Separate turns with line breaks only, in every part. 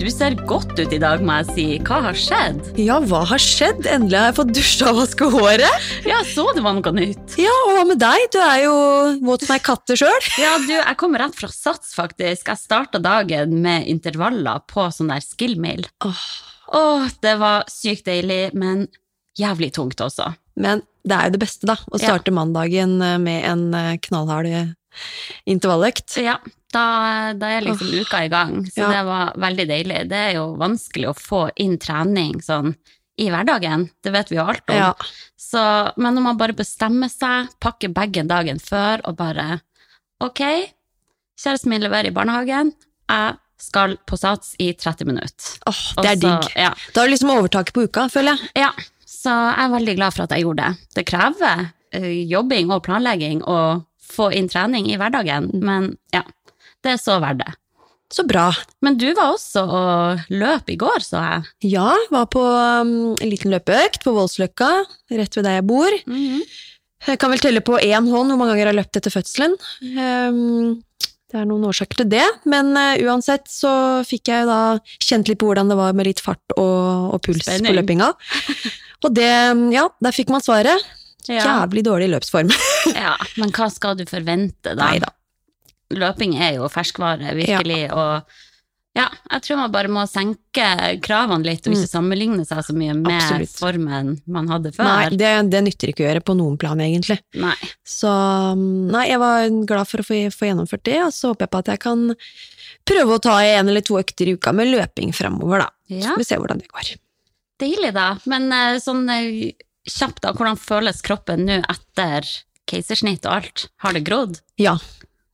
Du ser godt ut i dag, må jeg si. Hva har skjedd?
Ja, hva har skjedd? Endelig har jeg fått dusja og vaske håret.
Ja, så det var noe nytt.
Ja, og hva med deg? Du er jo våt som ei katte sjøl.
Ja, du, jeg kommer rett fra Sats, faktisk. Jeg starta dagen med intervaller på sånn der skill-mail.
Åh.
oh, det var sykt deilig, men jævlig tungt også.
Men det er jo det beste, da. Å
Ja.
starte mandagen med en eh, knallhard eh, intervalløkt.
Ja, da, da er liksom uka i gang, så
Ja.
det var veldig deilig. Det er jo vanskelig å få inn trening sånn i hverdagen, det vet vi jo alt om.
Ja.
Så, men når man bare bestemmer seg, pakker bagen dagen før og bare Ok, kjæresten min leverer i barnehagen, jeg skal på Sats i 30 minutter.
Åh, det er
så-
digg.
Ja,
Da har du liksom overtaket på uka, føler jeg.
ja, så jeg er veldig glad for at jeg gjorde det. Det krever eh, jobbing og planlegging å få inn trening i hverdagen, men ja, det er så verdt det.
Så bra.
Men du var også og løp i går, så jeg.
Ja, var på um, en liten løpeøkt på Voldsløkka, rett ved der jeg bor. Jeg kan vel telle på én hånd hvor mange ganger jeg har løpt etter fødselen. Um, det er noen årsaker til det, men uh, uansett så fikk jeg da kjent litt på hvordan det var med litt fart og, og puls
Spenning.
på løpinga. Og det, ja, der fikk man svaret. Jævlig dårlig løpsform.
ja, men hva skal du forvente, da?
Neida.
Løping er jo ferskvare, virkelig, og ja, jeg tror man bare må senke kravene litt, og ikke sammenligne seg så mye med
Mm. Absolutt.
formen man hadde før.
Nei, det, det nytter ikke å gjøre på noen plan, egentlig.
Nei.
Så um, nei, jeg var glad for å få, få gjennomført det, og så håper jeg på at jeg kan prøve å ta en eller to økter i uka med løping framover, da. Så får vi se hvordan det går.
Deilig, da. Men eh, sånn eh, kjapt, da. Hvordan føles kroppen nå etter keisersnitt og alt? Har det grodd?
Ja.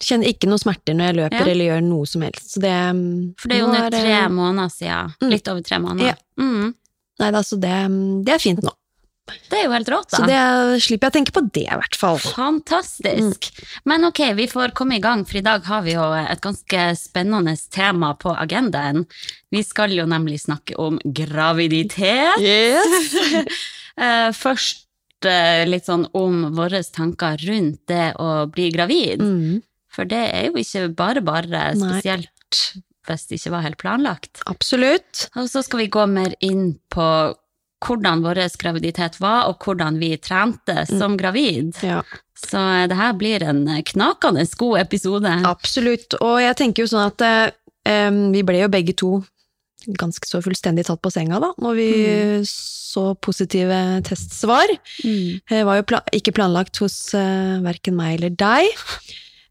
Kjenner ikke noe smerter når jeg løper
Ja.
eller gjør noe som helst. Så det um,
For det er jo nå
det-
tre måneder siden.
Mm.
Litt over tre måneder.
Ja.
Mm.
Nei da, så det, um, det er fint nå.
Det er jo helt rått, da.
Så det slipper jeg å tenke på det, i hvert fall.
Fantastisk. Men ok, vi får komme i gang, for i dag har vi jo et ganske spennende tema på agendaen. Vi skal jo nemlig snakke om graviditet.
Yes!
Eh, Først eh, litt sånn om våre tanker rundt det å bli gravid.
Mm,
For det er jo ikke bare bare,
Nei.
spesielt hvis det ikke var helt planlagt.
absolutt.
Og så skal vi gå mer inn på hvordan vår graviditet var, og hvordan vi trente som gravid.
Ja.
Så eh, det her blir en knakende god episode.
Absolutt. Og jeg tenker jo sånn at eh, vi ble jo begge to ganske så fullstendig tatt på senga da, når vi så positive testsvar.
Mm.
Det var jo pla ikke planlagt hos uh, verken meg eller deg.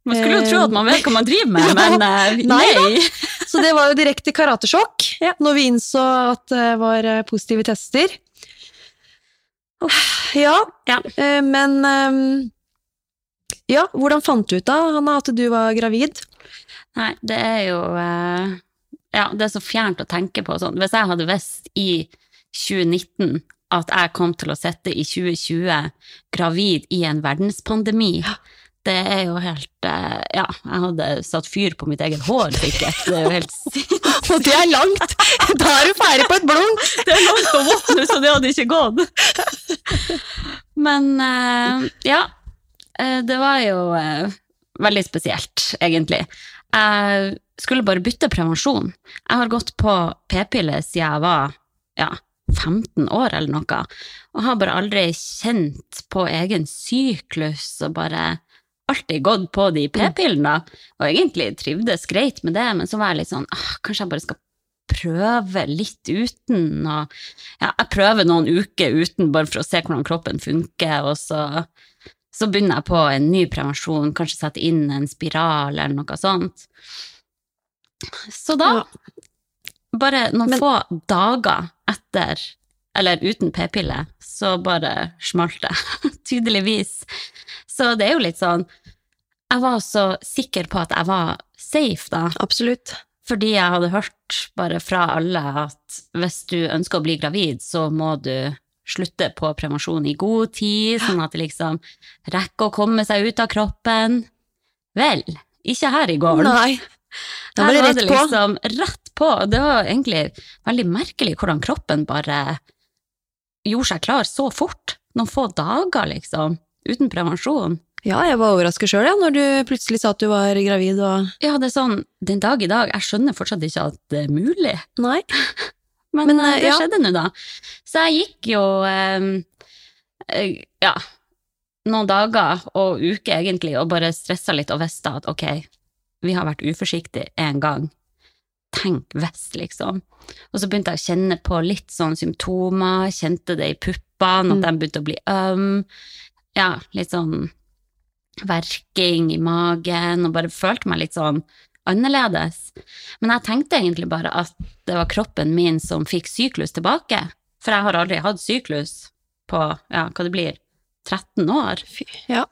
Man skulle jo tro at man vet hva man driver med, men eh,
Nei
nei.
Så det var jo direkte karatesjokk når vi innså at det var eh, positive tester. Ja,
Ja.
eh, men Ja, hvordan fant du ut da, Hanna, at du var gravid?
Nei, det er jo Ja, det er så fjernt å tenke på sånn. Hvis jeg hadde visst i 2019 at jeg kom til å sitte i 2020 gravid i en verdenspandemi, det er jo helt eh, Ja, jeg hadde satt fyr på mitt eget hår, sikkert. Det er jo helt sinnssykt.
Og det er langt! Da er du ferdig på et blunk!
Det er langt og vått nå, så det hadde ikke gått. Men eh, ja, eh, det var jo veldig spesielt, egentlig. Jeg skulle bare bytte prevensjon. Jeg har gått på p-piller siden jeg var ja, 15 år eller noe, og har bare aldri kjent på egen syklus og bare alltid gått på de p-pillene, og egentlig trivdes greit med det, men så var jeg litt sånn ah, kanskje jeg bare skal prøve litt uten. Og, ja, jeg prøver noen uker uten, bare for å se hvordan kroppen funker, og så, så begynner jeg på en ny prevensjon, kanskje sette inn en spiral eller noe sånt. Så da, bare noen
Men-
få dager etter, eller uten p-pille, så bare smalt det. Tydeligvis. Så det er jo litt sånn Jeg var så sikker på at jeg var safe, da.
Absolutt.
Fordi jeg hadde hørt bare fra alle at hvis du ønsker å bli gravid, så må du slutte på prevensjon i god tid, sånn at det liksom rekker å komme seg ut av kroppen. Vel, ikke her i gården.
Nei. Da var
Her
det
var det liksom rett på. Det var egentlig veldig merkelig hvordan kroppen bare gjorde seg klar så fort. Noen få dager, liksom. Uten prevensjon.
Ja, jeg var overrasket sjøl, ja, når du plutselig sa at du var gravid og
Ja, det er sånn, den dag i dag, jeg skjønner fortsatt ikke at det er mulig.
Nei.
Men,
Men,
eh,
eh,
det
ja.
skjedde nå, da. Så jeg gikk jo eh, eh, ja, noen dager og uker egentlig og bare stressa litt og visste at ok, vi har vært uforsiktige en gang. Tenk hvis, liksom. Og så begynte jeg å kjenne på litt sånn symptomer, kjente det i puppene, at
Mm.
de begynte å bli øm. Ja, litt sånn verking i magen, og bare følte meg litt sånn annerledes. Men jeg tenkte egentlig bare at det var kroppen min som fikk syklus tilbake. For jeg har aldri hatt syklus på, ja, hva det blir, 13 år.
Ja.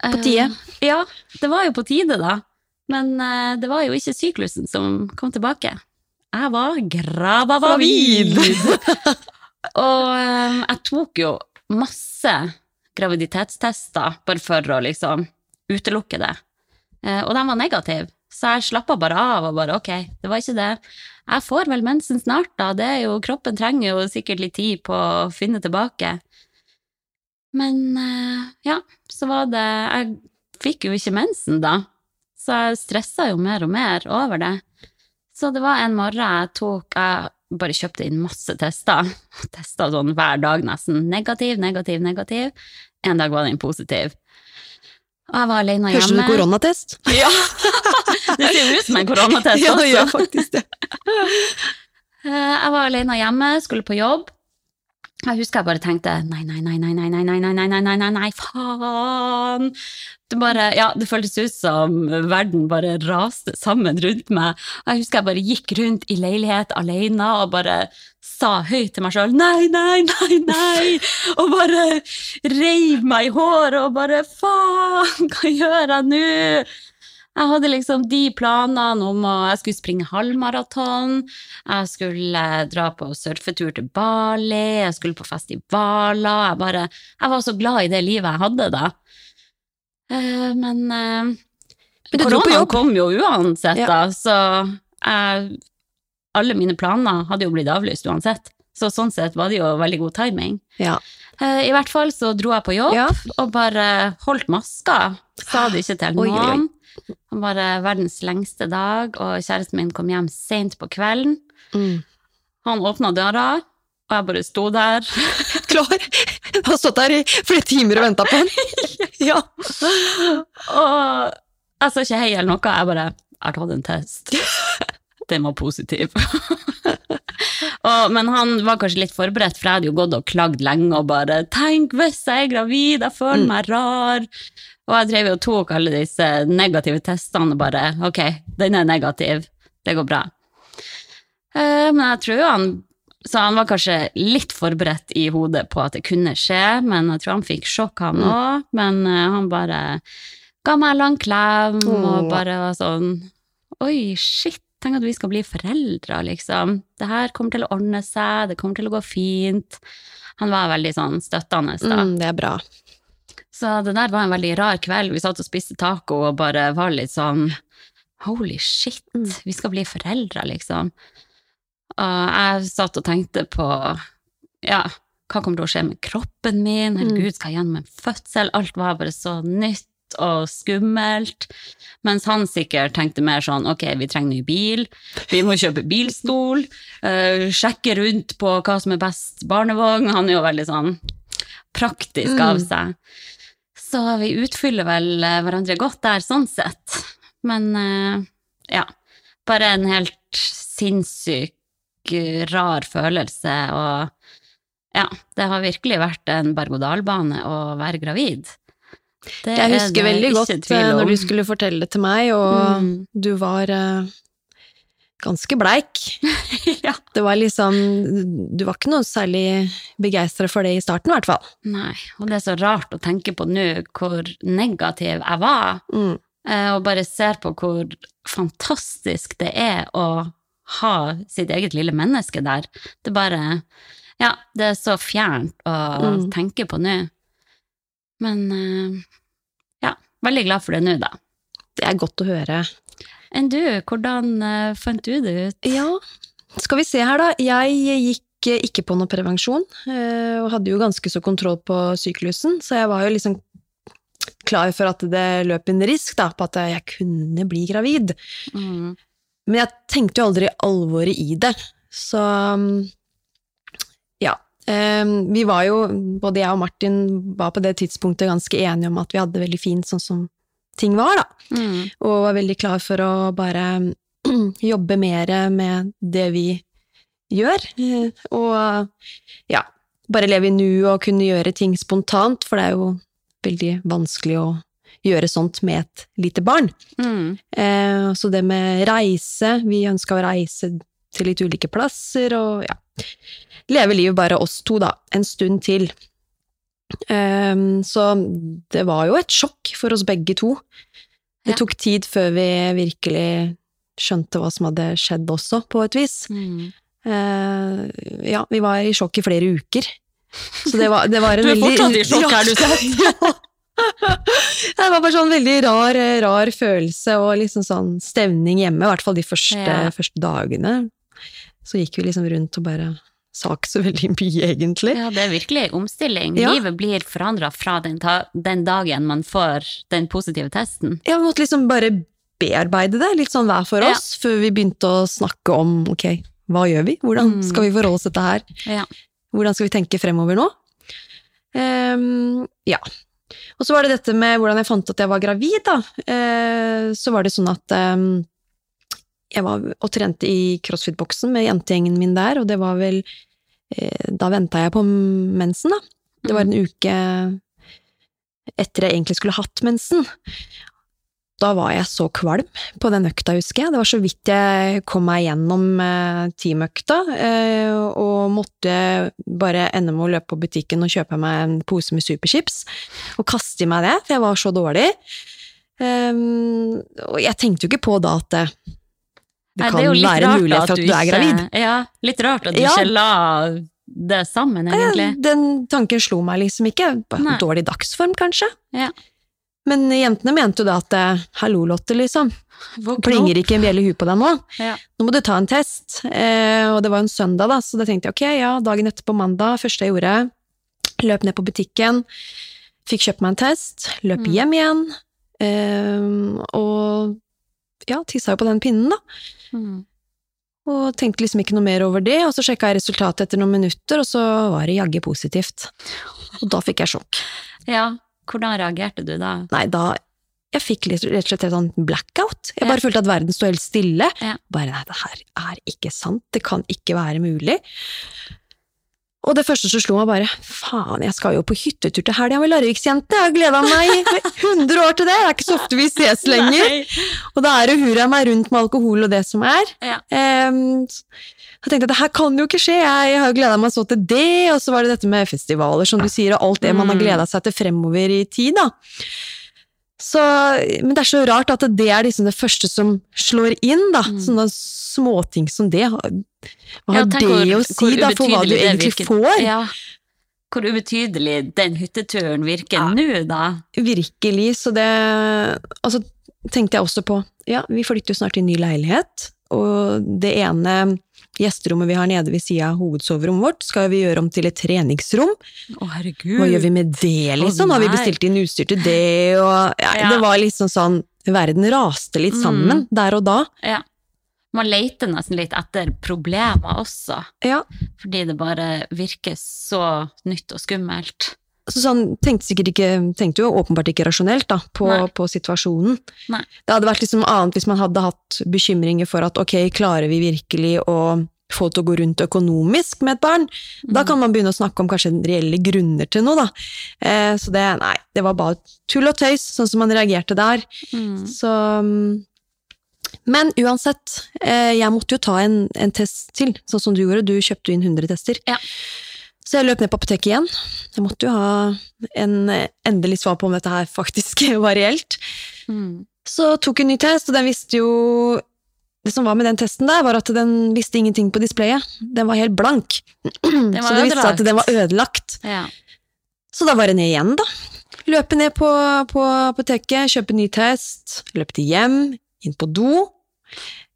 På tide.
Uh, ja, det var jo på tide, da. Men uh, det var jo ikke syklusen som kom tilbake. Jeg var gravavid! og eh, jeg tok jo masse graviditetstester bare for å liksom utelukke det. Eh, og de var negative, så jeg slappa bare av og bare ok, det var ikke det. Jeg får vel mensen snart, da. Det er jo, kroppen trenger jo sikkert litt tid på å finne tilbake. Men eh, ja, så var det Jeg fikk jo ikke mensen da, så jeg stressa jo mer og mer over det. Så det var en morgen jeg tok Jeg bare kjøpte inn masse tester. Testa sånn hver dag nesten. Negativ, negativ, negativ. En dag var den positiv. Og jeg var alene
Høres ut som
hjemme.
en koronatest.
Ja! det ser ut som en koronatest også.
Ja, det gjør faktisk det.
Eh, Jeg var alene hjemme, skulle på jobb. Jeg husker jeg bare tenkte nei, nei, nei, nei, nei, nei, nei, nei, nei, nei, nei, nei, faen. Det bare, ja, det føltes ut som verden bare raste sammen rundt meg. Jeg husker jeg bare gikk rundt i leilighet alene og bare sa høyt til meg sjøl nei, nei, nei, nei, og bare reiv meg i håret og bare faen, hva gjør jeg nå? Jeg hadde liksom de planene om å Jeg skulle springe halvmaraton, jeg skulle dra på surfetur til Bali, jeg skulle på festivaler Jeg bare Jeg var så glad i det livet jeg hadde da. Eh, men eh,
Men
koronaen kom jo uansett,
Ja.
da, så jeg, alle mine planer hadde jo blitt avlyst uansett. Så sånn sett var det jo veldig god timing.
Ja.
Eh, I hvert fall så dro jeg på jobb
Ja.
og bare holdt maska. Sa det ikke til noen. Han var bare verdens lengste dag, og kjæresten min kom hjem sent på kvelden.
Mm.
Han åpna døra, og jeg bare sto der.
Klar. Jeg har stått der i flere timer og venta på han. Ja.
Og jeg sa ikke hei eller noe, jeg bare Jeg har tatt en test. Den var positiv. og, men han var kanskje litt forberedt, for jeg hadde jo gått og klagd lenge og bare 'Tenk hvis jeg er gravid, jeg føler
Mm.
meg rar'. Og jeg drev og tok alle disse negative testene og bare 'Ok, den er negativ. Det går bra'. Eh, men jeg tror jo han Så han var kanskje litt forberedt i hodet på at det kunne skje, men jeg tror han fikk sjokk, han
Mm.
Men eh, han bare ga meg en lang klem og bare var sånn Oi, shit, tenk at vi skal bli foreldre, liksom. Det her kommer til å ordne seg, det kommer til å gå fint. Han var veldig sånn støttende, da.
Mm, det er bra.
Så det der var en veldig rar kveld. Vi satt og spiste taco og bare var litt sånn Holy shit,
Mm.
vi skal bli foreldre, liksom. Og jeg satt og tenkte på ja, hva kommer til å skje med kroppen min?
Mm.
Herregud, skal jeg gjennom en fødsel? Alt var bare så nytt og skummelt. Mens han sikkert tenkte mer sånn ok, vi trenger ny bil, vi må kjøpe bilstol, uh, sjekke rundt på hva som er best barnevogn. Han er jo veldig sånn praktisk av
Mm.
seg. Så vi utfyller vel eh, hverandre godt der, sånn sett. Men uh, ja, bare en helt sinnssyk, rar følelse, og ja, det har virkelig vært en berg-og-dal-bane å være gravid. Det
Jeg
er
husker
det
veldig godt eh, når du skulle fortelle det til meg, og
Mm.
du var uh, ganske bleik.
ja.
Det var liksom Du var ikke noe særlig begeistra for det i starten, i hvert fall.
Nei, og det er så rart å tenke på nå hvor negativ jeg var,
Mm.
uh, og bare ser på hvor fantastisk det er å ha sitt eget lille menneske der. Det bare Ja, det er så fjernt å
Mm.
tenke på nå. Men eh, ja, veldig glad for det nå, da.
Det er godt å høre.
Enn du, hvordan eh, fant du det ut?
Ja, skal vi se her da. Jeg gikk eh, ikke på noe prevensjon, og hadde jo ganske så kontroll på syklusen, så jeg var jo liksom klar for at det løp en risk da, på at jeg kunne bli gravid.
Mm.
Men jeg tenkte jo aldri alvoret i det, så mm, Vi var jo, både jeg og Martin var på det tidspunktet ganske enige om at vi hadde det veldig fint sånn som ting var, da.
Mm.
Og var veldig klar for å bare jobbe mer med det vi gjør. Eh, Og ja, bare leve i nuet og kunne gjøre ting spontant, for det er jo veldig vanskelig å gjøre sånt med et lite barn.
Mm.
Eh, Så det med reise, vi ønska å reise til litt ulike plasser, og ja, leve livet bare oss to, da, en stund til. Um, Så det var jo et sjokk for oss begge to. Det
Ja.
tok tid før vi virkelig skjønte hva som hadde skjedd også, på et vis.
Mm.
Uh, Ja, vi var i sjokk i flere uker. Så det var, det var en
Du er
veldig
fortsatt i sjokk, er du
sett? Det var bare sånn veldig rar, rar følelse og liksom sånn stevning hjemme, i hvert fall de første,
Ja.
første dagene. Så gikk vi liksom rundt og bare sa ikke så veldig mye, egentlig.
Ja, det er virkelig en omstilling.
Ja.
Livet blir forandra fra den, ta den dagen man får den positive testen.
Ja, vi måtte liksom bare bearbeide det, litt sånn hver for
Ja.
oss, før vi begynte å snakke om ok, hva gjør vi? Hvordan
Mm.
skal vi forholde oss til dette her?
Ja.
Hvordan skal vi tenke fremover nå? Um, ja. Og så var det dette med hvordan jeg fant at jeg var gravid, da. Uh, så var det sånn at um, jeg var og trente i crossfit-boksen med jentegjengen min der, og det var vel Da venta jeg på mensen, da. Det var en uke etter jeg egentlig skulle hatt mensen. Da var jeg så kvalm på den økta, husker jeg. Det var så vidt jeg kom meg gjennom eh, teamøkta, eh, og måtte bare ende med å løpe på butikken og kjøpe meg en pose med superchips, og kaste i meg det, for jeg var så dårlig. Um, og jeg tenkte jo ikke på da at det, det kan
er
være en mulighet for at du, er
ikke-
gravid.
Ja, litt rart at du
Ja.
ikke la det sammen, egentlig.
Ja, Den tanken slo meg liksom ikke.
Nei.
Dårlig dagsform, kanskje.
Ja.
Men jentene mente jo da at eh, hallo, Lotte, liksom.
Våkne
Plinger
opp.
ikke en bjelle i huet på deg nå?
Ja.
Nå må du ta en test. Eh, og det var en søndag, da, så da tenkte jeg ok, ja, dagen etter på mandag, første jeg gjorde, løp ned på butikken, fikk kjøpt meg en test, løp
Mm.
hjem igjen, eh, og ja, tissa jo på den pinnen, da.
Mm.
Og tenkte liksom ikke noe mer over det, og så sjekka jeg resultatet etter noen minutter, og så var det jaggu positivt. Og da fikk jeg sjokk.
Ja, hvordan reagerte du da?
Nei, da Jeg fikk rett og slett et sånn blackout. Jeg
Ja.
bare følte at verden sto helt stille.
Ja.
Bare nei, det her er ikke sant. Det kan ikke være mulig. Og det første som slo meg bare, faen, jeg skal jo på hyttetur til helga med Larviksjente, jeg har gleda meg i 100 år til det, det er ikke så ofte vi ses lenger.
Nei.
Og da er det hurra meg rundt med alkohol og det som er.
Ja.
Um, jeg tenkte at det her kan jo ikke skje, jeg har gleda meg så til det, og så var det dette med festivaler, som du sier, og alt det man har
Mm.
gleda seg til fremover i tid, da. Så, men det er så rart at det er liksom det første som slår inn, da.
Mm.
Sånne småting som det. Hva har
ja,
det
hvor-
å si, da, for hva du egentlig
virker.
får?
Ja. Hvor ubetydelig den hytteturen virker
Ja.
nå, da.
Virkelig, så det Og så tenkte jeg også på Ja, vi flytter jo snart i ny leilighet, og det ene gjesterommet vi har nede ved sida av hovedsoverommet vårt, skal vi gjøre om til et treningsrom.
Å, herregud.
Hva gjør vi med det, liksom? Har vi bestilt inn utstyr til det, og ja,
Ja.
Det var liksom sånn Verden raste litt sammen der og da.
Ja. Man leter nesten litt etter problemer også,
Ja.
fordi det bare virker så nytt og skummelt.
Så sånn, tenkte, ikke, tenkte jo åpenbart ikke rasjonelt da, på, på situasjonen.
Nei.
Det hadde vært liksom annet hvis man hadde hatt bekymringer for at ok, klarer vi virkelig å få til å gå rundt økonomisk med et barn? Da
Mm.
kan man begynne å snakke om kanskje reelle grunner til noe, da. Eh, så det, nei, det var bare tull og tøys, sånn som man reagerte der.
Mm.
Så mm, Men uansett, eh, jeg måtte jo ta en, en test til, sånn som du gjorde. Du kjøpte inn 100 tester.
Ja.
Så jeg løp ned på apoteket igjen. Jeg måtte jo ha en endelig svar på om dette her faktisk var reelt.
Mm.
Så tok en ny test, og den visste jo Det som var med den testen der, var at den visste ingenting på displayet. Den var helt blank.
Den
så det viste seg at den var ødelagt.
Ja.
Så da var det ned igjen, da. Løpe ned på, på apoteket, kjøpe ny test, løpe til hjem, inn på do.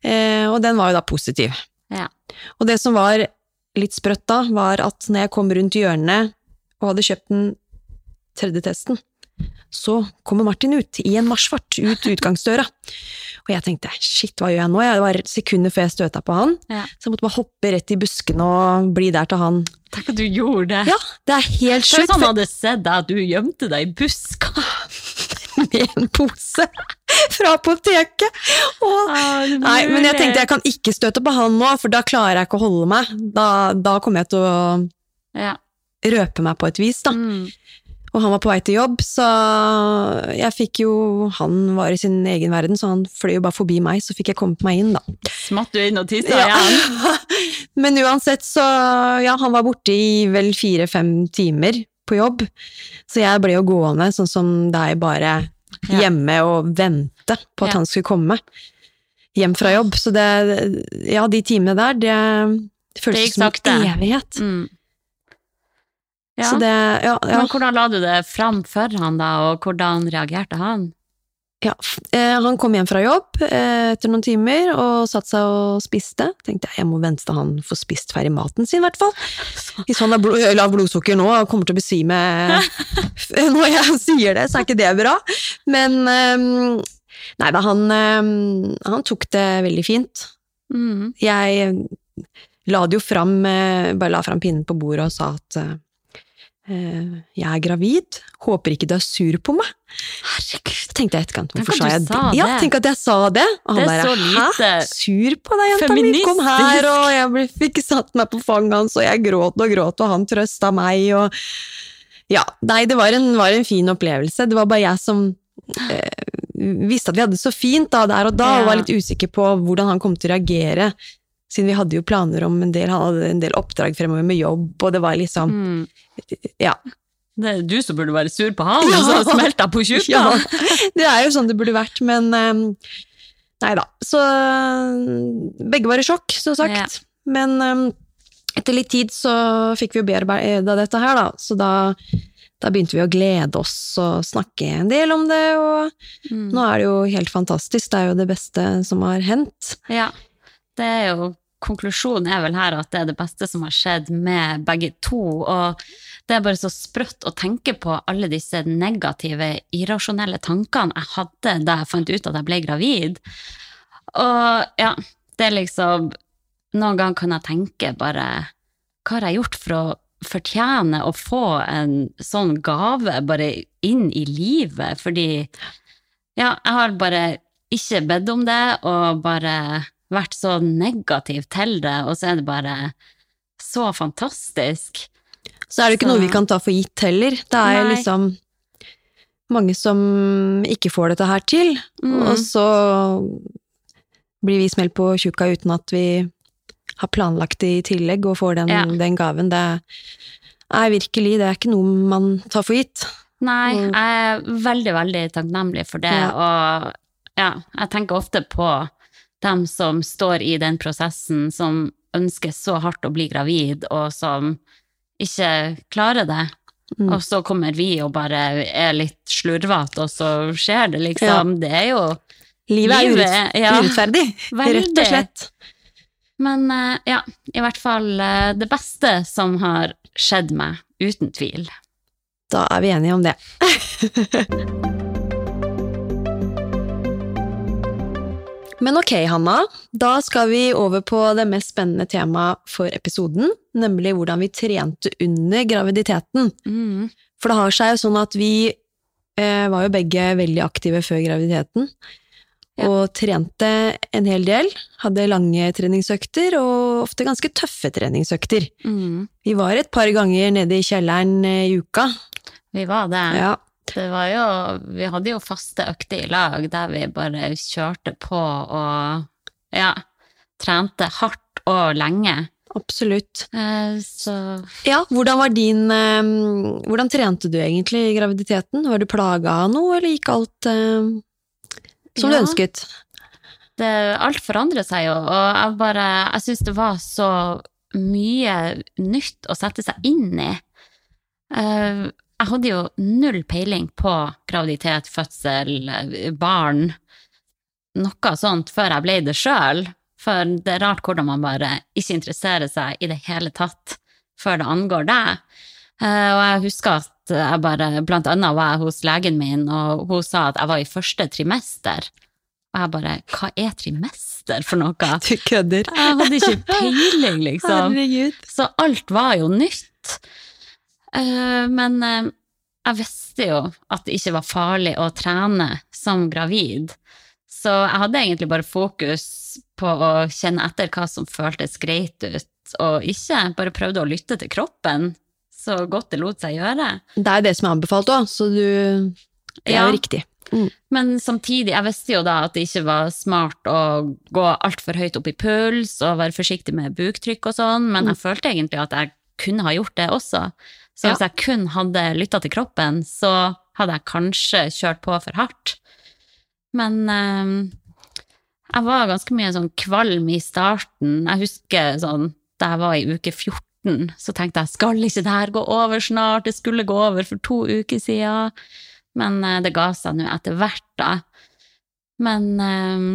Eh, og den var jo da positiv.
Ja.
Og det som var litt sprøtt da, var at når jeg kom rundt hjørnet og hadde kjøpt den tredje testen, så kommer Martin ut, i en marsjfart, ut utgangsdøra. Og jeg tenkte shit, hva gjør jeg nå? Det var sekunder før jeg støta på han,
Ja.
så jeg måtte bare hoppe rett i buskene og bli der til han.
Tenk at du gjorde det.
Ja, det er helt sjukt.
hvis han hadde sett deg at du gjemte deg i buska
med en pose fra apoteket. Og, nei, men jeg tenkte jeg kan ikke støte på han nå, for da klarer jeg ikke å holde meg. Da, da kommer jeg til å
ja.
røpe meg på et vis, da.
Mm.
Og han var på vei til jobb, så jeg fikk jo Han var i sin egen verden, så han fløy jo bare forbi meg, så fikk jeg kommet meg inn, da.
Smatt du inn og tissa
Ja.
igjen?
Men uansett, så Ja, han var borte i vel fire-fem timer på jobb, så jeg ble jo gående sånn som deg, bare
Ja.
hjemme og vente på at
Ja.
han skulle komme hjem fra jobb. Så det Ja, de timene der, det, føltes som en evighet.
Mm. Ja.
Så det Ja, ja.
Men hvordan la du det fram for han da, og hvordan reagerte han?
Ja. Eh, han kom hjem fra jobb eh, etter noen timer og satte seg og spiste. Tenkte jeg jeg må vente til han får spist ferdig maten sin, i hvert fall. Hvis han har blo lav blodsukker nå og kommer til å besvime når jeg sier det, så er ikke det bra. Men Nei da, han, han tok det veldig fint.
Mm.
Jeg la det jo fram, bare la fram pinnen på bordet og sa at jeg er gravid, håper ikke du er sur på meg.
Herregud.
Tenkte jeg etterkant, hvorfor sa jeg det? Ja, tenk at jeg sa det! Og han
Det
bare, hæ? Sur på deg, jenta mi, kom her! Og jeg fikk satt meg på fanget hans, og jeg gråt og gråt, og han trøsta meg, og Ja, nei, det var en, var en fin opplevelse. Det var bare jeg som eh, visste at vi hadde det så fint da, der og da, og var litt usikker på hvordan han kom til å reagere. Siden vi hadde jo planer om en del, han hadde en del oppdrag fremover med jobb, og det var liksom
Mm.
Ja.
Det er du som burde være sur på han,
Ja.
så smelta på tjukka!
Ja, det er jo sånn det burde vært, men um, nei da. Så begge var i sjokk, som sagt.
Ja.
Men um, etter litt tid så fikk vi jo bearbeida dette her, da. Så da, da begynte vi å glede oss og snakke en del om det, og
Mm.
nå er det jo helt fantastisk. Det er jo det beste som har hendt.
Ja, det er jo Konklusjonen er vel her at det er det beste som har skjedd med begge to. Og det er bare så sprøtt å tenke på alle disse negative, irrasjonelle tankene jeg hadde da jeg fant ut at jeg ble gravid. Og ja, det er liksom Noen ganger kan jeg tenke bare Hva har jeg gjort for å fortjene å få en sånn gave bare inn i livet? Fordi ja, jeg har bare ikke bedt om det, og bare vært så negativ til det, og så er det bare så fantastisk.
Så er det ikke
Så-
noe vi kan ta for gitt heller. Det er
Nei.
liksom mange som ikke får dette her til,
Mm.
og så blir vi smelt på tjukka uten at vi har planlagt det i tillegg og får den,
Ja.
den gaven. Det er virkelig, det er ikke noe man tar for gitt.
Nei,
Mm.
jeg er veldig, veldig takknemlig for det,
Ja.
og ja, jeg tenker ofte på dem som står i den prosessen, som ønsker så hardt å bli gravid, og som ikke klarer det.
Mm.
Og så kommer vi og bare er litt slurvete, og så skjer det, liksom. Det er jo
Livet er
Livet, ja.
urettferdig, rett og slett.
Men eh, ja, i hvert fall eh, det beste som har skjedd meg, uten tvil.
Da er vi enige om det. Men ok, Hanna. Da skal vi over på det mest spennende temaet for episoden, nemlig hvordan vi trente under graviditeten.
Mm.
For det har seg jo sånn at vi eh, var jo begge veldig aktive før graviditeten.
Ja.
Og trente en hel del. Hadde lange treningsøkter, og ofte ganske tøffe treningsøkter.
Mm.
Vi var et par ganger nede i kjelleren eh, i uka.
Vi var det.
Ja.
Det var jo Vi hadde jo faste økter i lag der vi bare kjørte på og ja, trente hardt og lenge.
Absolutt.
Eh, så
Ja, hvordan var din eh, Hvordan trente du egentlig i graviditeten? Var du plaga av noe, eller gikk alt eh, som du ønsket?
det, alt forandrer seg jo, og jeg bare Jeg syns det var så mye nytt å sette seg inn i. Eh, jeg hadde jo null peiling på graviditet, fødsel, barn, noe sånt, før jeg ble det sjøl. For det er rart hvordan man bare ikke interesserer seg i det hele tatt før det angår deg. Eh, og jeg husker at jeg bare, blant annet var jeg hos legen min, og hun sa at jeg var i første trimester. Og jeg bare, hva er trimester for noe?
Du kødder.
Jeg hadde ikke peiling, liksom.
Herregud.
Så alt var jo nytt. Eh, men eh, jeg visste jo at det ikke var farlig å trene som gravid. Så jeg hadde egentlig bare fokus på å kjenne etter hva som føltes greit ut, og ikke bare prøvde å lytte til kroppen så godt det lot seg gjøre.
Det er det som er anbefalt òg, så du Det er
Ja.
jo riktig.
Men samtidig, jeg visste jo da at det ikke var smart å gå altfor høyt opp i puls og være forsiktig med buktrykk og sånn, men jeg følte egentlig at jeg kunne ha gjort det også. Så hvis jeg kun hadde lytta til kroppen, så hadde jeg kanskje kjørt på for hardt. Men eh, jeg var ganske mye sånn kvalm i starten. Jeg husker sånn da jeg var i uke 14, så tenkte jeg skal ikke det her gå over snart? Det skulle gå over for to uker siden. Men eh, det ga seg nå etter hvert, da. Men eh,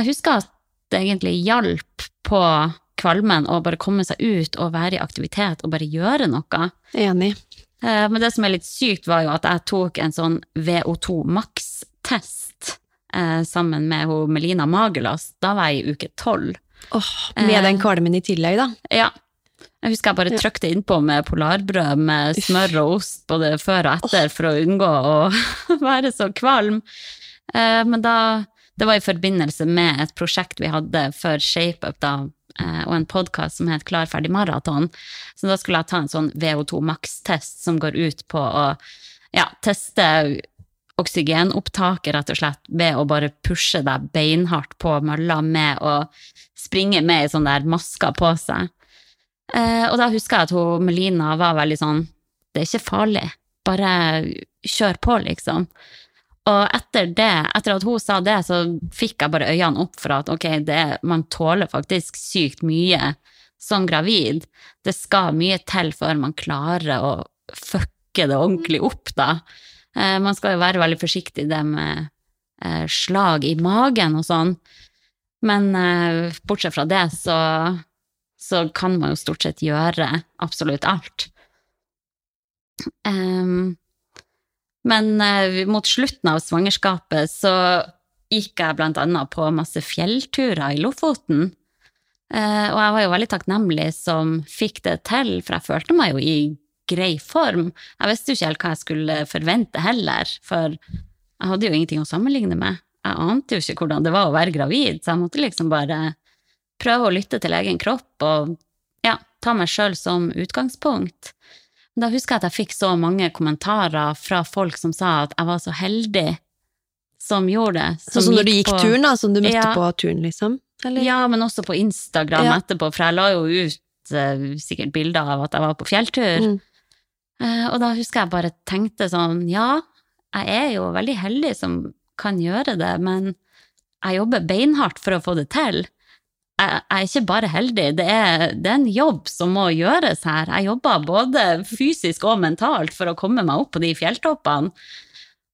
jeg husker at det egentlig hjalp på kvalmen og bare komme seg ut og være i aktivitet og bare gjøre noe.
Enig.
Eh, Men det som er litt sykt, var jo at jeg tok en sånn VO2 maks-test eh, sammen med hun Melina Magelas. Da var jeg i uke tolv.
Åh, med
Eh.
den kvalmen i tillegg, da.
Ja. Jeg husker jeg bare trykte innpå med polarbrød med smør og ost både før og etter for å unngå å være så kvalm. Eh, Men da Det var i forbindelse med et prosjekt vi hadde for ShapeUp, da, eh, og en podkast som het Klar, ferdig, maraton. Så da skulle jeg ta en sånn VO2 maks-test som går ut på å ja, teste oksygenopptaket, rett og slett, ved å bare pushe deg beinhardt på mølla med å springe med i sånn der masker på seg. Eh, og da husker jeg at hun, Melina var veldig sånn Det er ikke farlig, bare kjør på, liksom. Og etter det, etter at hun sa det, så fikk jeg bare øynene opp for at ok, det, man tåler faktisk sykt mye som gravid. Det skal mye til før man klarer å fucke det ordentlig opp, da. Eh, man skal jo være veldig forsiktig det med eh, slag i magen og sånn. Men eh, bortsett fra det, så, så kan man jo stort sett gjøre absolutt alt. Em, men eh, mot slutten av svangerskapet så gikk jeg blant annet på masse fjellturer i Lofoten. Eh, og jeg var jo veldig takknemlig som fikk det til, for jeg følte meg jo i grei form. Jeg visste jo ikke helt hva jeg skulle forvente heller, for jeg hadde jo ingenting å sammenligne med. Jeg ante jo ikke hvordan det var å være gravid, så jeg måtte liksom bare prøve å lytte til egen kropp og ja, ta meg sjøl som utgangspunkt. Da husker jeg at jeg fikk så mange kommentarer fra folk som sa at jeg var så heldig som gjorde det.
Sånn som når du gikk
på-
turen, da, som du møtte
Ja.
på turen, liksom? Eller?
Ja, men også på Instagram
Ja.
etterpå, for jeg la jo ut uh, sikkert bilder av at jeg var på fjelltur.
Mm.
Uh, og da husker jeg bare tenkte sånn, ja, jeg er jo veldig heldig som kan gjøre det, men jeg jobber beinhardt for å få det til. Jeg, er ikke bare heldig, det er, det er en jobb som må gjøres her. Jeg jobber både fysisk og mentalt for å komme meg opp på de fjelltoppene.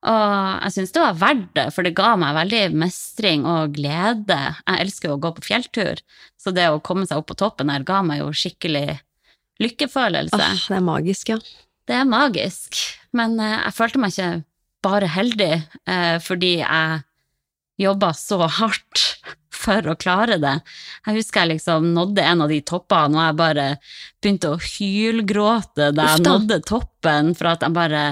Og jeg syns det var verdt det, for det ga meg veldig mestring og glede. Jeg elsker jo å gå på fjelltur, så det å komme seg opp på toppen her ga meg jo skikkelig lykkefølelse.
Åh, det er magisk, ja.
Det er magisk, men eh, jeg følte meg ikke bare heldig eh, fordi jeg jobba så hardt for å klare det. Jeg husker jeg liksom nådde en av de toppene, og jeg bare begynte å hylgråte da jeg nådde toppen, for at jeg bare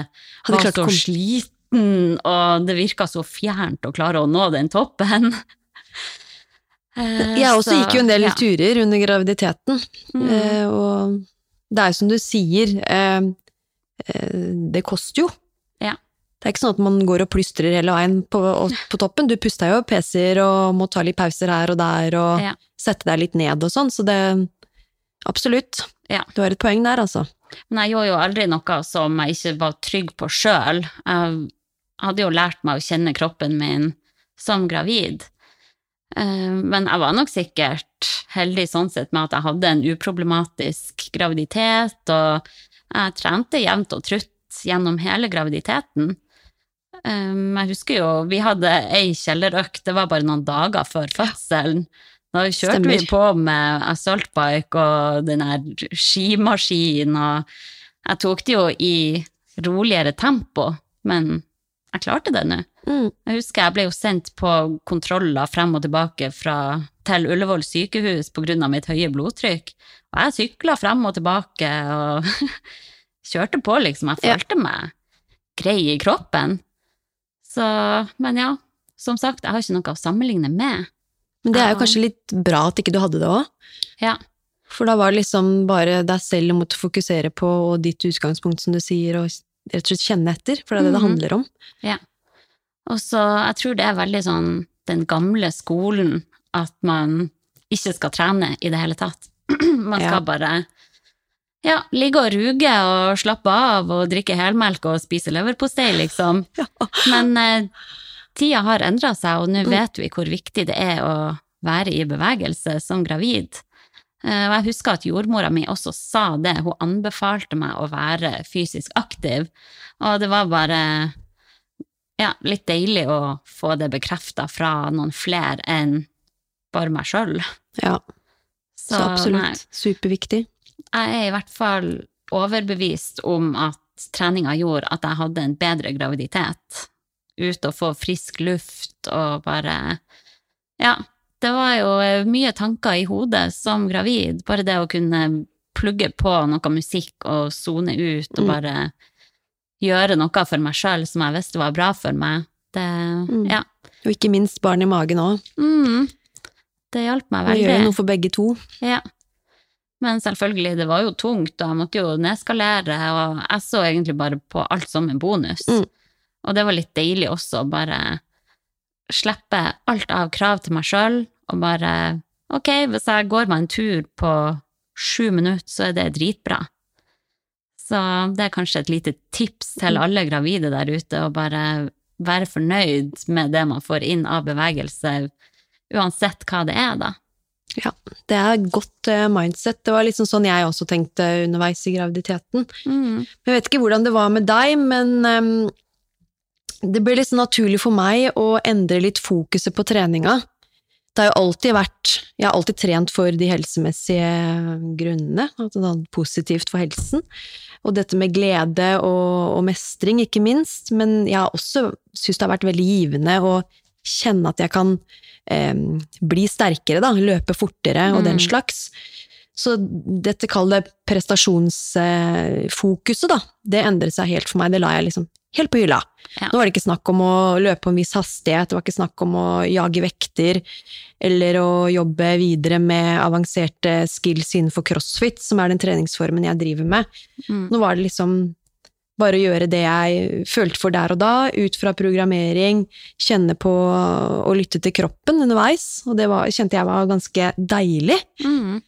Hadde
var så sliten, og det virka så fjernt å klare å nå den toppen. Eh,
Jeg også
så,
gikk jo en del
ja.
turer under graviditeten,
Mm.
eh, og det er jo som du sier, eh, det koster jo. Det er ikke sånn at man går og plystrer hele veien på, på toppen. Du puster jo PC-er og må ta litt pauser her og der og
Ja.
sette deg litt ned og sånn, så det Absolutt.
Ja.
Du har et poeng der, altså.
Men jeg gjorde jo aldri noe som jeg ikke var trygg på sjøl. Jeg hadde jo lært meg å kjenne kroppen min som gravid. Eh, Men jeg var nok sikkert heldig sånn sett med at jeg hadde en uproblematisk graviditet, og jeg trente jevnt og trutt gjennom hele graviditeten. Eh, Jeg husker jo, vi hadde ei kjellerøkt, det var bare noen dager før fødselen. Da kjørte
Stemmer.
vi på med assaultbike og den der skimaskinen, og jeg tok det jo i roligere tempo, men jeg klarte det nå.
Mm.
Jeg husker jeg ble jo sendt på kontroller frem og tilbake fra, til Ullevål sykehus av mitt høye blodtrykk, og jeg sykla frem og tilbake og kjørte på, liksom. Jeg
Ja.
følte meg grei i kroppen. Så, men ja, som sagt, jeg har ikke noe å sammenligne med.
Men det er jo kanskje litt bra at ikke du hadde det òg.
Ja.
For da var det liksom bare deg selv du måtte fokusere på, og ditt utgangspunkt, som du sier, og rett og slett kjenne etter, for det er det det
Mhm.
handler om. Ja.
Og så jeg tror det er veldig sånn den gamle skolen at man ikke skal trene i det hele tatt. man skal
Ja.
bare ja, ligge og ruge og slappe av og drikke helmelk og spise leverpostei, liksom. Men eh, tida har endra seg, og nå
Mm.
vet vi hvor viktig det er å være i bevegelse som gravid. Eh, og jeg husker at jordmora mi også sa det, hun anbefalte meg å være fysisk aktiv, og det var bare ja, litt deilig å få det bekrefta fra noen flere enn bare meg sjøl.
Ja, så,
så
absolutt. Superviktig.
Jeg er i hvert fall overbevist om at treninga gjorde at jeg hadde en bedre graviditet. Ut og få frisk luft og bare Ja, det var jo eh, mye tanker i hodet som gravid. Bare det å kunne plugge på noe musikk og sone ut og
Mm.
bare gjøre noe for meg sjøl som jeg visste var bra for meg. Det
Mm.
Ja.
Og ikke minst barn i magen òg.
Mm, det hjalp meg veldig.
gjør jo noe for begge to.
Ja. Men selvfølgelig, det var jo tungt, og jeg måtte jo nedskalere, og jeg så egentlig bare på alt som en bonus.
Mm.
Og det var litt deilig også, å bare slippe alt av krav til meg sjøl, og bare ok, hvis jeg går meg en tur på sju minutter, så er det dritbra. Så det er kanskje et lite tips til alle gravide der ute, å bare være fornøyd med det man får inn av bevegelse, uansett hva det er, da.
Ja, det er et godt eh, mindset. Det var liksom sånn jeg også tenkte underveis i graviditeten.
Mm.
Jeg vet ikke hvordan det var med deg, men um, det ble sånn naturlig for meg å endre litt fokuset på treninga. Det har jo alltid vært Jeg har alltid trent for de helsemessige grunnene, sånn positivt for helsen. Og dette med glede og, og mestring, ikke minst. Men jeg har også syntes det har vært veldig givende å kjenne at jeg kan eh, bli sterkere, da. Løpe fortere og den
Mm.
slags. Så dette kall det prestasjonsfokuset, da, det endret seg helt for meg. Det la jeg liksom helt på hylla.
Ja.
Nå var det ikke snakk om å løpe på en viss hastighet, det var ikke snakk om å jage vekter, eller å jobbe videre med avanserte skills innenfor crossfit, som er den treningsformen jeg driver med.
Mm.
Nå var det liksom bare å gjøre det jeg følte for der og da, ut fra programmering, kjenne på og lytte til kroppen underveis, og det var, kjente jeg var ganske deilig.
Mm.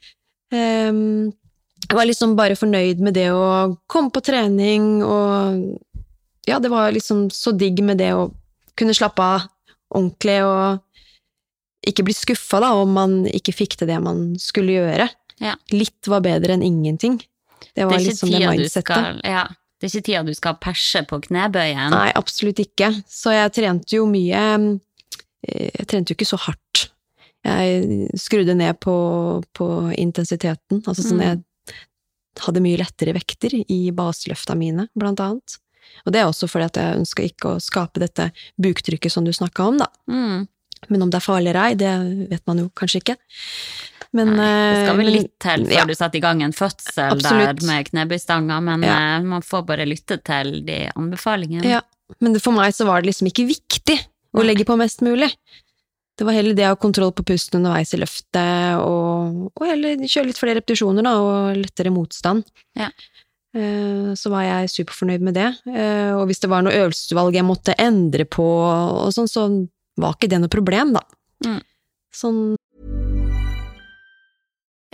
Um, jeg var liksom bare fornøyd med det å komme på trening, og ja, det var liksom så digg med det å kunne slappe av ordentlig og ikke bli skuffa om man ikke fikk til det man skulle gjøre.
Ja.
Litt var bedre enn ingenting. Det
Det
var
ikke
liksom det mindsettet.
skal ja, Det er ikke tida du skal perse på knebøyen.
Nei, absolutt ikke. Så jeg trente jo mye eh, Jeg trente jo ikke så hardt. Jeg skrudde ned på, på intensiteten. Altså sånn
Mm.
jeg hadde mye lettere vekter i baseløfta mine, blant annet. Og det er også fordi at jeg ønska ikke å skape dette buktrykket som du snakka om, da.
Mm.
Men om det er farlig eller ei, det vet man jo kanskje ikke. Men,
Nei, det skal vel
eh,
litt til før
ja.
du setter i gang en fødsel
Absolutt.
der med knebøystanga, men
Ja.
eh, man får bare lytte til de anbefalingene.
Ja, men for meg så var det liksom ikke viktig å legge på mest mulig. Det var heller det å ha kontroll på pusten underveis i løftet, og, og heller kjøre litt flere repetisjoner da, og lettere motstand.
Ja.
Eh, Så var jeg superfornøyd med det. Og hvis det var noe øvelsesutvalg jeg måtte endre på, og sånn, så var ikke det noe problem, da.
Mm.
Sånn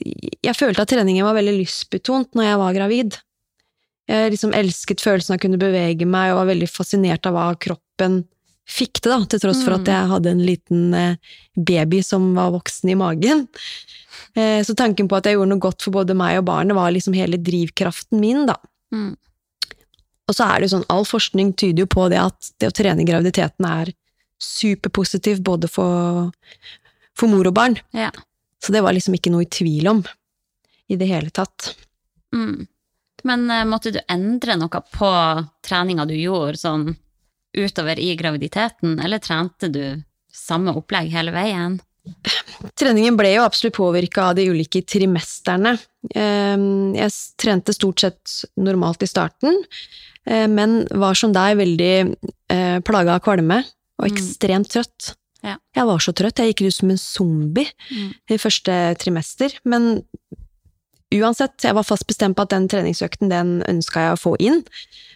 jeg følte at treningen var veldig lystbetont når jeg var gravid. Jeg liksom elsket følelsen av å kunne bevege meg, og var veldig fascinert av hva kroppen fikk til, da, til tross for at jeg hadde en liten eh, baby som var voksen i magen. Eh, Så tanken på at jeg gjorde noe godt for både meg og barnet, var liksom hele drivkraften min, da.
Mm.
Og så er det jo sånn, all forskning tyder jo på det at det å trene i graviditeten er superpositivt både for, for mor og barn.
Ja.
Så det var liksom ikke noe i tvil om i det hele tatt.
Mm. Men uh, måtte du endre noe på treninga du gjorde sånn utover i graviditeten, eller trente du samme opplegg hele veien?
Treningen ble jo absolutt påvirka av de ulike trimesterne. Eh, Jeg trente stort sett normalt i starten, eh, men var som deg veldig eh, plaga av kvalme og
Mm.
ekstremt trøtt.
Ja.
Jeg var så trøtt, jeg gikk ut som en zombie
Mm.
i første trimester, men uansett, jeg var fast bestemt på at den treningsøkten, den ønska jeg å få inn,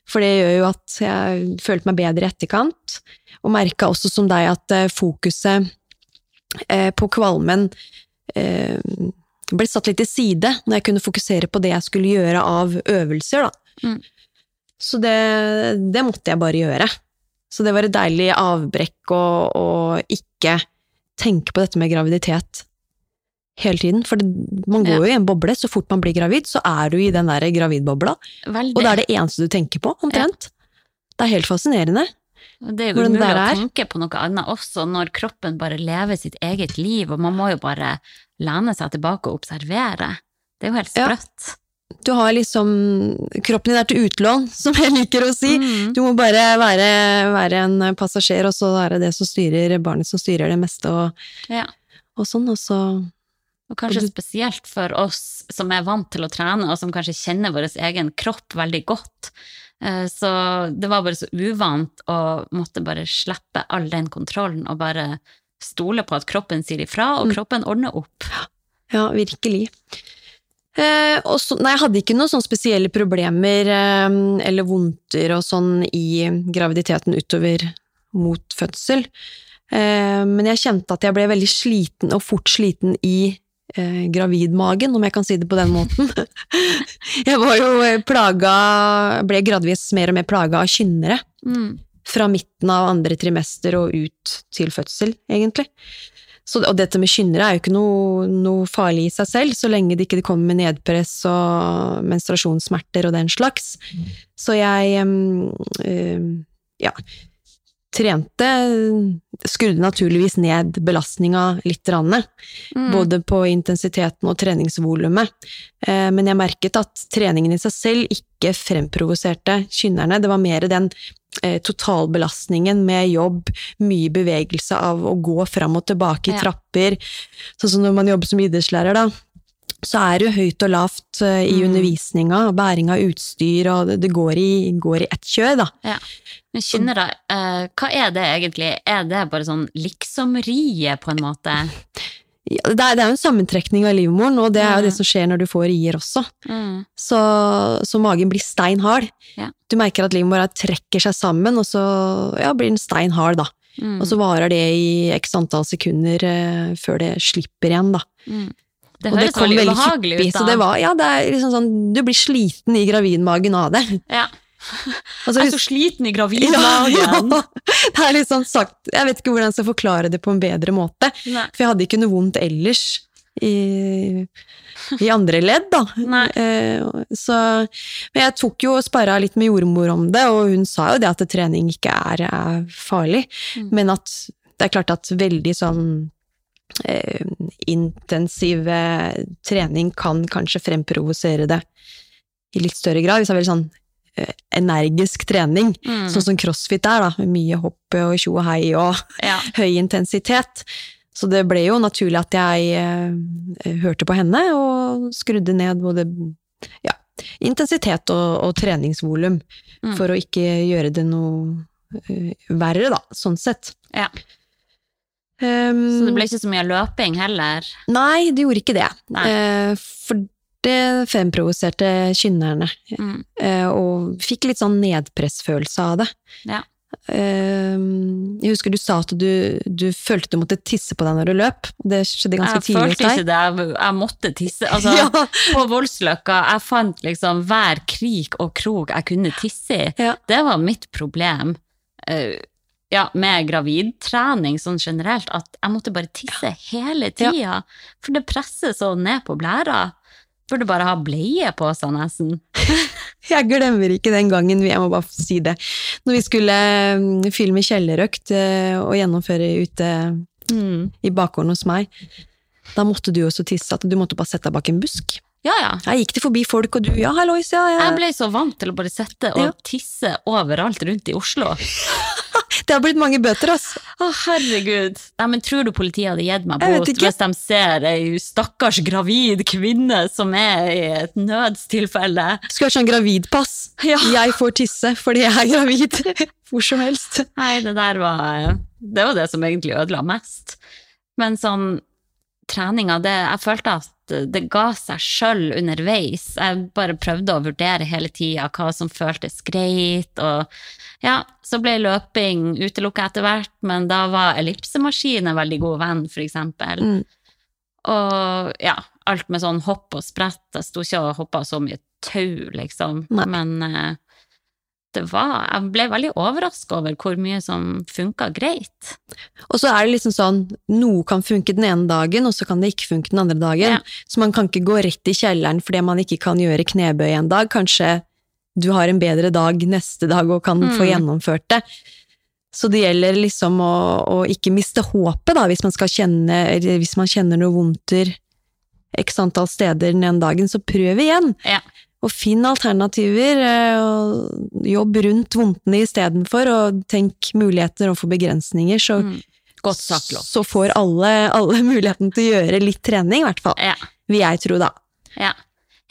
for det gjør jo at jeg følte meg bedre i etterkant, og merka også som deg at eh, fokuset eh, på kvalmen eh, ble satt litt til side når jeg kunne fokusere på det jeg skulle gjøre av øvelser, da.
Mm.
Så det, det måtte jeg bare gjøre. Så det var et deilig avbrekk å, ikke tenke på dette med graviditet hele tiden. For det, man går
Ja.
jo i en boble. Så fort man blir gravid, så er du i den der gravidbobla.
Veldig.
Og det er det eneste du tenker på, omtrent. Det er helt fascinerende.
Det er jo umulig å tenke på noe annet også når kroppen bare lever sitt eget liv, og man må jo bare lene seg tilbake og observere. Det er jo helt
Ja. Du har liksom Kroppen din er til utlån, som jeg liker å si.
Mm.
Du må bare være, være en passasjer, og så er det det som styrer barnet som styrer det meste, og,
Ja.
og sånn. Og så
Og kanskje spesielt for oss som er vant til å trene, og som kanskje kjenner vår egen kropp veldig godt. Eh, Så det var bare så uvant å måtte bare slippe all den kontrollen og bare stole på at kroppen sier ifra, og
Mm.
kroppen ordner opp.
Ja, virkelig. Eh, så, nei, jeg hadde ikke noen sånne spesielle problemer eh, eller vondter og sånn i graviditeten utover mot fødsel. Eh, men jeg kjente at jeg ble veldig sliten, og fort sliten i eh, gravidmagen, om jeg kan si det på den måten. jeg var jo eh, plaga, ble gradvis mer og mer plaga av kynnere.
Mm.
Fra midten av andre trimester og ut til fødsel, egentlig. Så, og dette med kynnere er jo ikke noe, noe farlig i seg selv, så lenge det ikke kommer med nedpress og menstruasjonssmerter og den slags. Så jeg um, um, ja, trente Skrudde naturligvis ned belastninga litt.
Mm.
både på intensiteten og treningsvolumet. Eh, Men jeg merket at treningen i seg selv ikke fremprovoserte kynnerne. Det var mer den eh, totalbelastningen med jobb, mye bevegelse av å gå fram og tilbake i
Ja.
trapper. Sånn som når man jobber som idrettslærer, da. Så er det jo høyt og lavt eh, i
Mm.
undervisninga, bæring av utstyr, og det, går, i, går i ett kjør, da.
Ja. Men kynnere, uh, hva er det egentlig? Er det bare sånn liksomrie, på en måte?
Ja, Det er, det er jo en sammentrekning av livmoren, og det er jo
Mm.
det som skjer når du får rier også.
Mm.
Så, så magen blir stein hard.
Ja.
Du merker at livmora trekker seg sammen, og så ja, blir den stein hard, da.
Mm.
Og så varer det i x antall sekunder eh, før det slipper igjen, da.
Mm. Det høres
det
veldig ubehagelig ut, da.
så det var, ja, det er liksom sånn, du blir sliten i gravidmagen av det.
Ja.
Altså,
Jeg er så sliten i gravidmagen.
ja. Det er litt sånn sagt, jeg vet ikke hvordan jeg skal forklare det på en bedre måte,
Nei.
for jeg hadde ikke noe vondt ellers i, i andre ledd, da.
Nei.
Eh, så, men jeg tok jo og sparra litt med jordmor om det, og hun sa jo det at trening ikke er, er farlig,
Mm.
men at det er klart at veldig sånn intensiv eh, trening kan kanskje fremprovosere det i litt større grad, hvis det er veldig sånn eh, energisk trening,
Mm.
sånn som crossfit er, da, med mye hopp og tjo og hei og
Ja.
høy intensitet. Så det ble jo naturlig at jeg eh, hørte på henne og skrudde ned både ja, intensitet og, og treningsvolum,
Mm.
for å ikke gjøre det noe verre, da, sånn sett.
Ja.
Um,
Så det ble ikke så mye løping heller?
Nei, det gjorde ikke det. Eh, for det fremprovoserte kynnerne,
Mm.
eh, og fikk litt sånn nedpressfølelse av det.
Ja.
Eh, jeg husker du sa at du, du følte du måtte tisse på deg når du løp. Det skjedde ganske
Jeg
tidlig hos
følte ikke det, jeg, jeg måtte tisse. Altså,
Ja.
På Voldsløkka, jeg fant liksom hver krik og krok jeg kunne tisse i.
Ja.
Det var mitt problem eh, ja, med gravidtrening sånn generelt, at jeg måtte bare tisse hele tida. For det presser så ned på blæra. Burde bare ha bleie på seg, nesten.
Jeg glemmer ikke den gangen, jeg må bare si det. Når vi skulle mm, filme kjellerøkt eh, og gjennomføre ute
Mm.
i bakgården hos meg, da måtte du også tisse at du måtte bare sette deg bak en busk.
Ja, ja.
Jeg gikk det forbi folk, og du ja, hallois, ja, ja.
Jeg ble så vant til å bare sitte og
Ja.
tisse overalt rundt i Oslo.
Det har blitt mange bøter, ass.
Å, herregud. Nei, men tror du politiet hadde gitt meg bot hvis de ser ei stakkars gravid kvinne som er i et nødstilfelle?
Skulle vært sånn gravidpass.
Ja.
Jeg får tisse fordi jeg er gravid. Hvor som helst.
Nei, det der var Det var det som egentlig ødela mest. Men sånn treninga, det Jeg følte at det ga seg sjøl underveis. Jeg bare prøvde å vurdere hele tida hva som føltes greit, og ja, så ble løping utelukka etter hvert, men da var ellipsemaskin en veldig god venn, for eksempel.
Mm.
Og ja, alt med sånn hopp og sprett. Jeg sto ikke og hoppa så mye tau, liksom.
Nei.
Men eh, det var Jeg ble veldig overraska over hvor mye som funka greit.
Og så er det liksom sånn, noe kan funke den ene dagen, og så kan det ikke funke den andre dagen.
Ja.
Så man kan ikke gå rett i kjelleren fordi man ikke kan gjøre knebøy en dag. Kanskje du har en bedre dag neste dag og kan få
Mm.
gjennomført det. Så det gjelder liksom å, å ikke miste håpet, da, hvis man kjenne, hvis man kjenner noe vondter x antall steder den ene dagen, så prøv igjen.
Ja.
Og finn alternativer, eh, og jobb rundt vondtene istedenfor, og tenk muligheter overfor begrensninger, så,
Mm. Godt sagt,
så får alle, alle muligheten til å gjøre litt trening, i hvert fall.
Ja,
Vil jeg tro, da.
ja.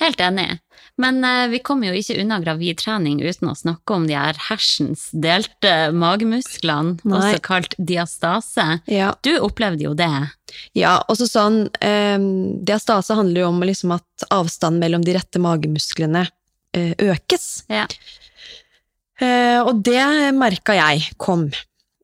Helt enig. Men eh, vi kommer jo ikke unna gravidtrening uten å snakke om de her hersens delte magemusklene,
Nei.
også kalt diastase.
Ja,
Du opplevde jo det.
ja også sånn eh, Diastase handler jo om liksom at avstanden mellom de rette magemusklene eh, økes.
Ja.
Eh, og det merka jeg kom.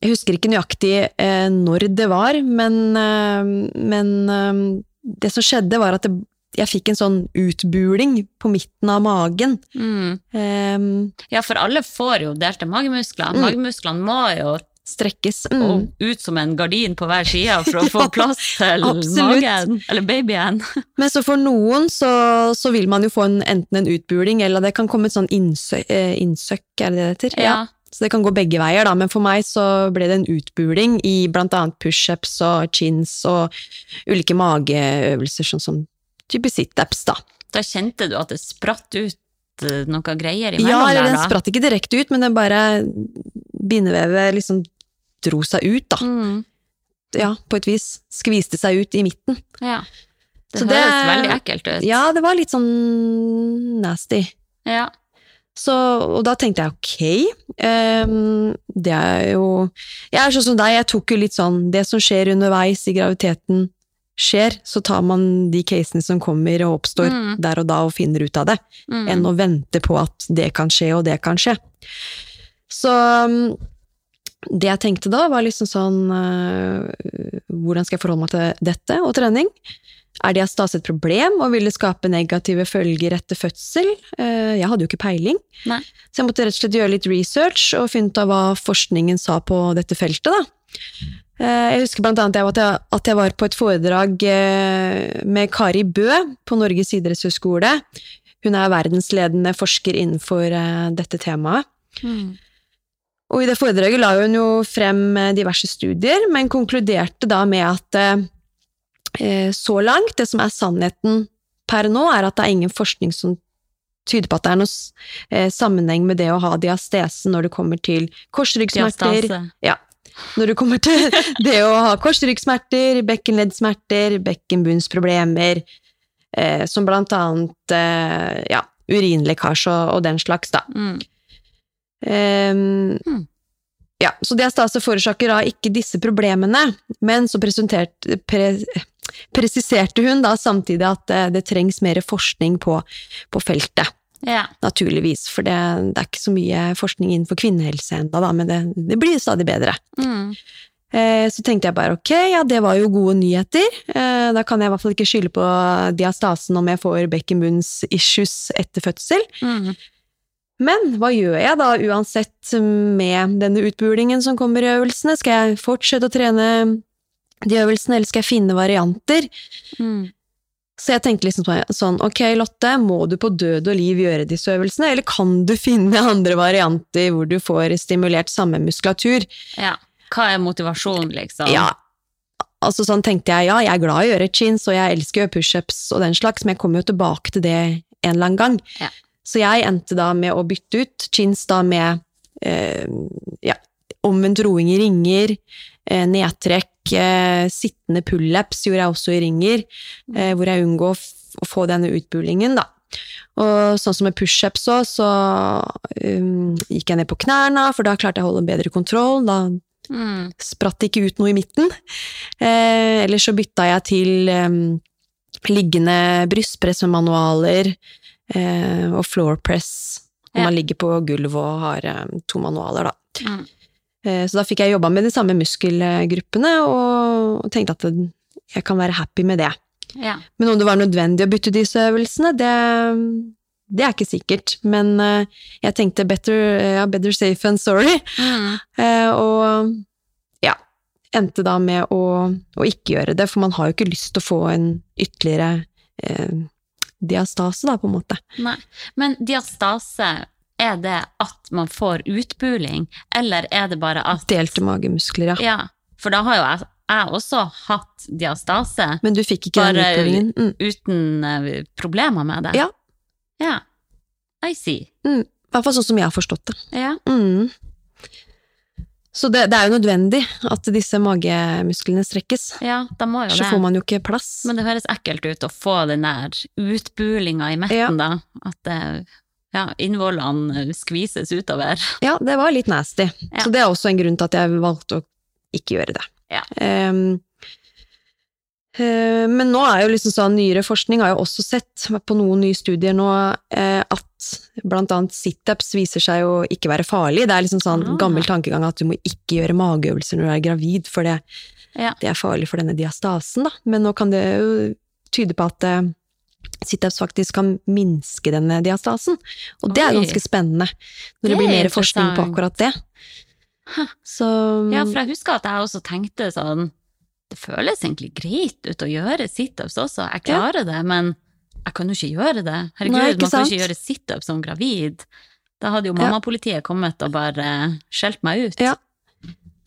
Jeg husker ikke nøyaktig eh, når det var, men, men eh, det som skjedde var at det, jeg fikk en sånn utbuling på midten av magen.
Mm.
Um,
Ja, for alle får jo delte magemuskler.
Mm.
Magemusklene må jo
strekkes. Mm.
og ut som en gardin på hver side for å få plass til
Absolutt.
magen, eller babyen.
Men så for noen så, så vil man jo få en, enten en utbuling, eller det kan komme et sånn innsø, eh, innsøkk, er det det heter?
Ja.
Så det kan gå begge veier, da. Men for meg så ble det en utbuling i blant annet pushups og chins og ulike mageøvelser, sånn som type situps, da.
Da kjente du at det spratt ut eh, noe greier imellom
Ja,
der, da?
Ja, den spratt ikke direkte ut, men den bare bindevevet liksom dro seg ut, da.
Mm.
Ja, på et vis. Skviste seg ut i midten.
Ja. Det
Så
høres
det-
veldig ekkelt ut.
Ja, det var litt sånn nasty.
Ja.
Så, og da tenkte jeg ok, um, det er jo Jeg er sånn som deg, jeg tok jo litt sånn Det som skjer underveis i graviditeten, skjer. Så tar man de casene som kommer og oppstår
Mm.
der og da, og finner ut av det.
Mm.
Enn å vente på at det kan skje, og det kan skje. Så um, det jeg tenkte da, var liksom sånn øh, Hvordan skal jeg forholde meg til dette og trening? Er diastase et problem, og vil det skape negative følger etter fødsel? Eh, Jeg hadde jo ikke peiling,
Nei.
så jeg måtte rett og slett gjøre litt research og finne ut av hva forskningen sa på dette feltet. da. Eh, Jeg husker blant annet at jeg, at jeg var på et foredrag eh, med Kari Bø på Norges idrettshøgskole. Hun er verdensledende forsker innenfor eh, dette temaet.
Mm.
Og i det foredraget la hun jo frem diverse studier, men konkluderte da med at så langt, det som er sannheten per nå, er at det er ingen forskning som tyder på at det er noen sammenheng med det å ha diastese når det kommer til korsryggsmerter.
Diastase.
Ja. Når det kommer til det å ha korsryggsmerter, bekkenleddsmerter, bekkenbunnsproblemer, eh, som blant annet eh, ja, urinlekkasje og, og den slags, da.
Mm. Um.
Ja, så diastase forårsaker da ikke disse problemene, men så pre, presiserte hun da samtidig at eh, det trengs mer forskning på, på feltet.
Ja.
Naturligvis, for det, det er ikke så mye forskning innenfor kvinnehelse ennå, men det, det blir stadig bedre.
Mm.
Eh, så tenkte jeg bare ok, ja det var jo gode nyheter. Eh, da kan jeg i hvert fall ikke skylde på diastasen om jeg får bekkenbunns-issues etter fødsel.
Mm.
Men hva gjør jeg da uansett med denne utbulingen som kommer i øvelsene? Skal jeg fortsette å trene de øvelsene, eller skal jeg finne varianter?
Mm.
Så jeg tenkte liksom sånn, ok Lotte, må du på død og liv gjøre disse øvelsene, eller kan du finne andre varianter hvor du får stimulert samme muskulatur?
ja. Hva er motivasjonen, liksom?
Ja, altså sånn tenkte jeg, ja, jeg er glad i å gjøre chins, og jeg elsker å gjøre pushups og den slags, men jeg kommer jo tilbake til det en eller annen gang.
Ja.
Så jeg endte da med å bytte ut chins da med eh, ja, omvendt roing i ringer, nedtrekk, eh, sittende pullups gjorde jeg også i ringer, eh, hvor jeg unngår å få denne utbulingen, da. Og sånn som med pushups òg, så um, gikk jeg ned på knærne, for da klarte jeg å holde en bedre kontroll. Da
Mm.
spratt det ikke ut noe i midten. Eh, ellers så bytta jeg til um, liggende brystpress med manualer eh, og floor press når
Ja.
man ligger på gulvet og har um, to manualer, da.
Mm.
Eh, så da fikk jeg jobba med de samme muskelgruppene og tenkte at jeg kan være happy med det.
Ja.
Men om det var nødvendig å bytte disse øvelsene, det, det er ikke sikkert. Men eh, jeg tenkte better, ja, better safe than sorry.
Mm.
Eh, og ja, endte da med å, å ikke gjøre det, for man har jo ikke lyst til å få en ytterligere eh, diastase, da, på en måte.
Nei. Men diastase, er det at man får utbuling, eller er det bare at
Delte magemuskler, ja.
Ja, for da har jo jeg, jeg også hatt diastase
Men du fikk ikke den
Bare-
utbulingen? Mm.
uten eh, problemer med det.
Ja.
Ja. I see.
I hvert fall sånn som jeg har forstått det.
Ja.
Mm. Så det, det er jo nødvendig at disse magemusklene strekkes.
ja, da må jo
Så
det.
får man jo ikke plass.
Men det høres ekkelt ut å få den der utbulinga i midten, da. At det, ja, innvollene skvises utover.
Ja, det var litt nasty.
Ja.
Så det er også en grunn til at jeg valgte å ikke gjøre det.
Ja.
Um, uh, men nå er jo liksom sånn, nyere forskning har jo også sett på noen nye studier nå uh, at blant annet situps viser seg å ikke være farlig. Det er liksom sånn
Ah.
gammel tankegang at du må ikke gjøre mageøvelser når du er gravid, for det,
Ja.
det er farlig for denne diastasen, da. Men nå kan det jo tyde på at eh, situps faktisk kan minske denne diastasen. Og det er ganske spennende, når det,
Det
blir
er
mer forskning på akkurat det. Så
Ja, for jeg husker at jeg også tenkte sånn Det føles egentlig greit ut å gjøre situps også, jeg klarer det, men jeg kan jo ikke gjøre det. Herregud,
Nei,
man kan ikke gjøre situps som gravid. Da hadde jo
Ja.
mammapolitiet kommet og bare skjelt meg ut.
Ja.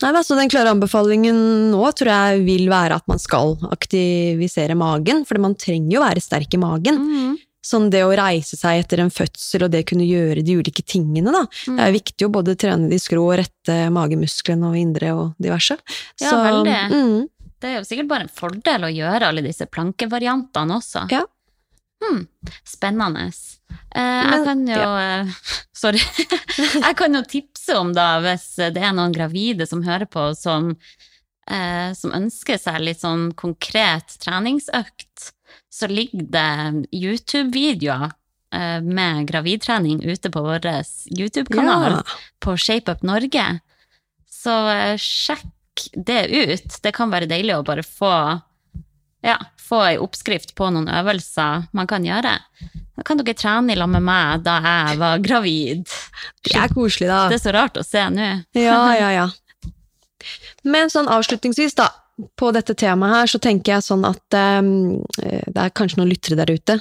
Nei, da, så den klare anbefalingen nå tror jeg vil være at man skal aktivisere magen, for man trenger jo være sterk i magen.
Mm.
Sånn det å reise seg etter en fødsel og det kunne gjøre de ulike tingene, da.
Mm.
Det er viktig å både trene de skrå og rette magemusklene og indre og diverse.
Ja, veldig.
Mm,
det er jo sikkert bare en fordel å gjøre alle disse plankevariantene også.
Ja.
Hmm, spennende. Eh, jeg kan jo ja. Sorry. jeg kan jo tipse om, da, hvis det er noen gravide som hører på, som, eh, som ønsker seg litt sånn konkret treningsøkt, så ligger det YouTube-videoer eh, med gravidtrening ute på vår YouTube-kanal
Ja.
på ShapeUp Norge. Så eh, sjekk det ut. Det kan være deilig å bare få ja, få ei oppskrift på noen øvelser man kan gjøre. Da kan dere trene i lag med meg da jeg var gravid.
Det er koselig, da.
Det er så rart å se nå.
Ja, ja, ja. Men sånn avslutningsvis, da, på dette temaet her, så tenker jeg sånn at eh, det er kanskje noen lyttere der ute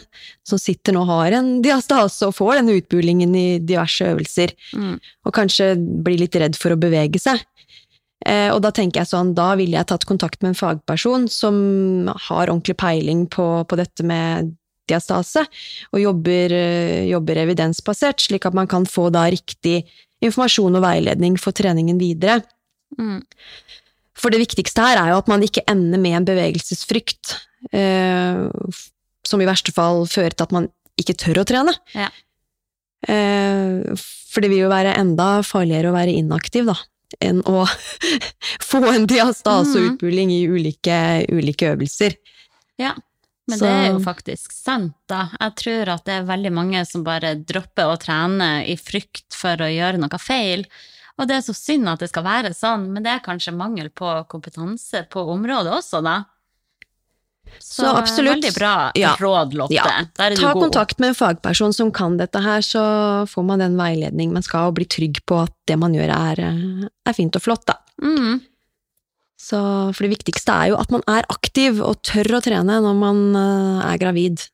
som sitter nå og har en diastase og får denne utbulingen i diverse øvelser,
Mm.
og kanskje blir litt redd for å bevege seg. Eh, og da tenker jeg sånn, da ville jeg tatt kontakt med en fagperson som har ordentlig peiling på, på dette med diastase, og jobber, eh, jobber evidensbasert, slik at man kan få da riktig informasjon og veiledning for treningen videre.
Mm.
For det viktigste her er jo at man ikke ender med en bevegelsesfrykt, eh, som i verste fall fører til at man ikke tør å trene.
Ja.
Eh, for det vil jo være enda farligere å være inaktiv, da, enn å få en diastase og
Mhm.
utbuling i ulike, ulike øvelser.
Ja. Men
Så-
det er jo faktisk sant, da. Jeg tror at det er veldig mange som bare dropper å trene i frykt for å gjøre noe feil. Og det er så synd at det skal være sånn, men det er kanskje mangel på kompetanse på området også, da.
Så absolutt.
Veldig bra
Ja.
råd, Lotte.
Ja. Ta kontakt med en fagperson som kan dette her, så får man den veiledning man skal, og bli trygg på at det man gjør er, eh, er fint og flott, da.
Mm.
Så, for det viktigste er jo at man er aktiv og tør å trene når man eh, er gravid.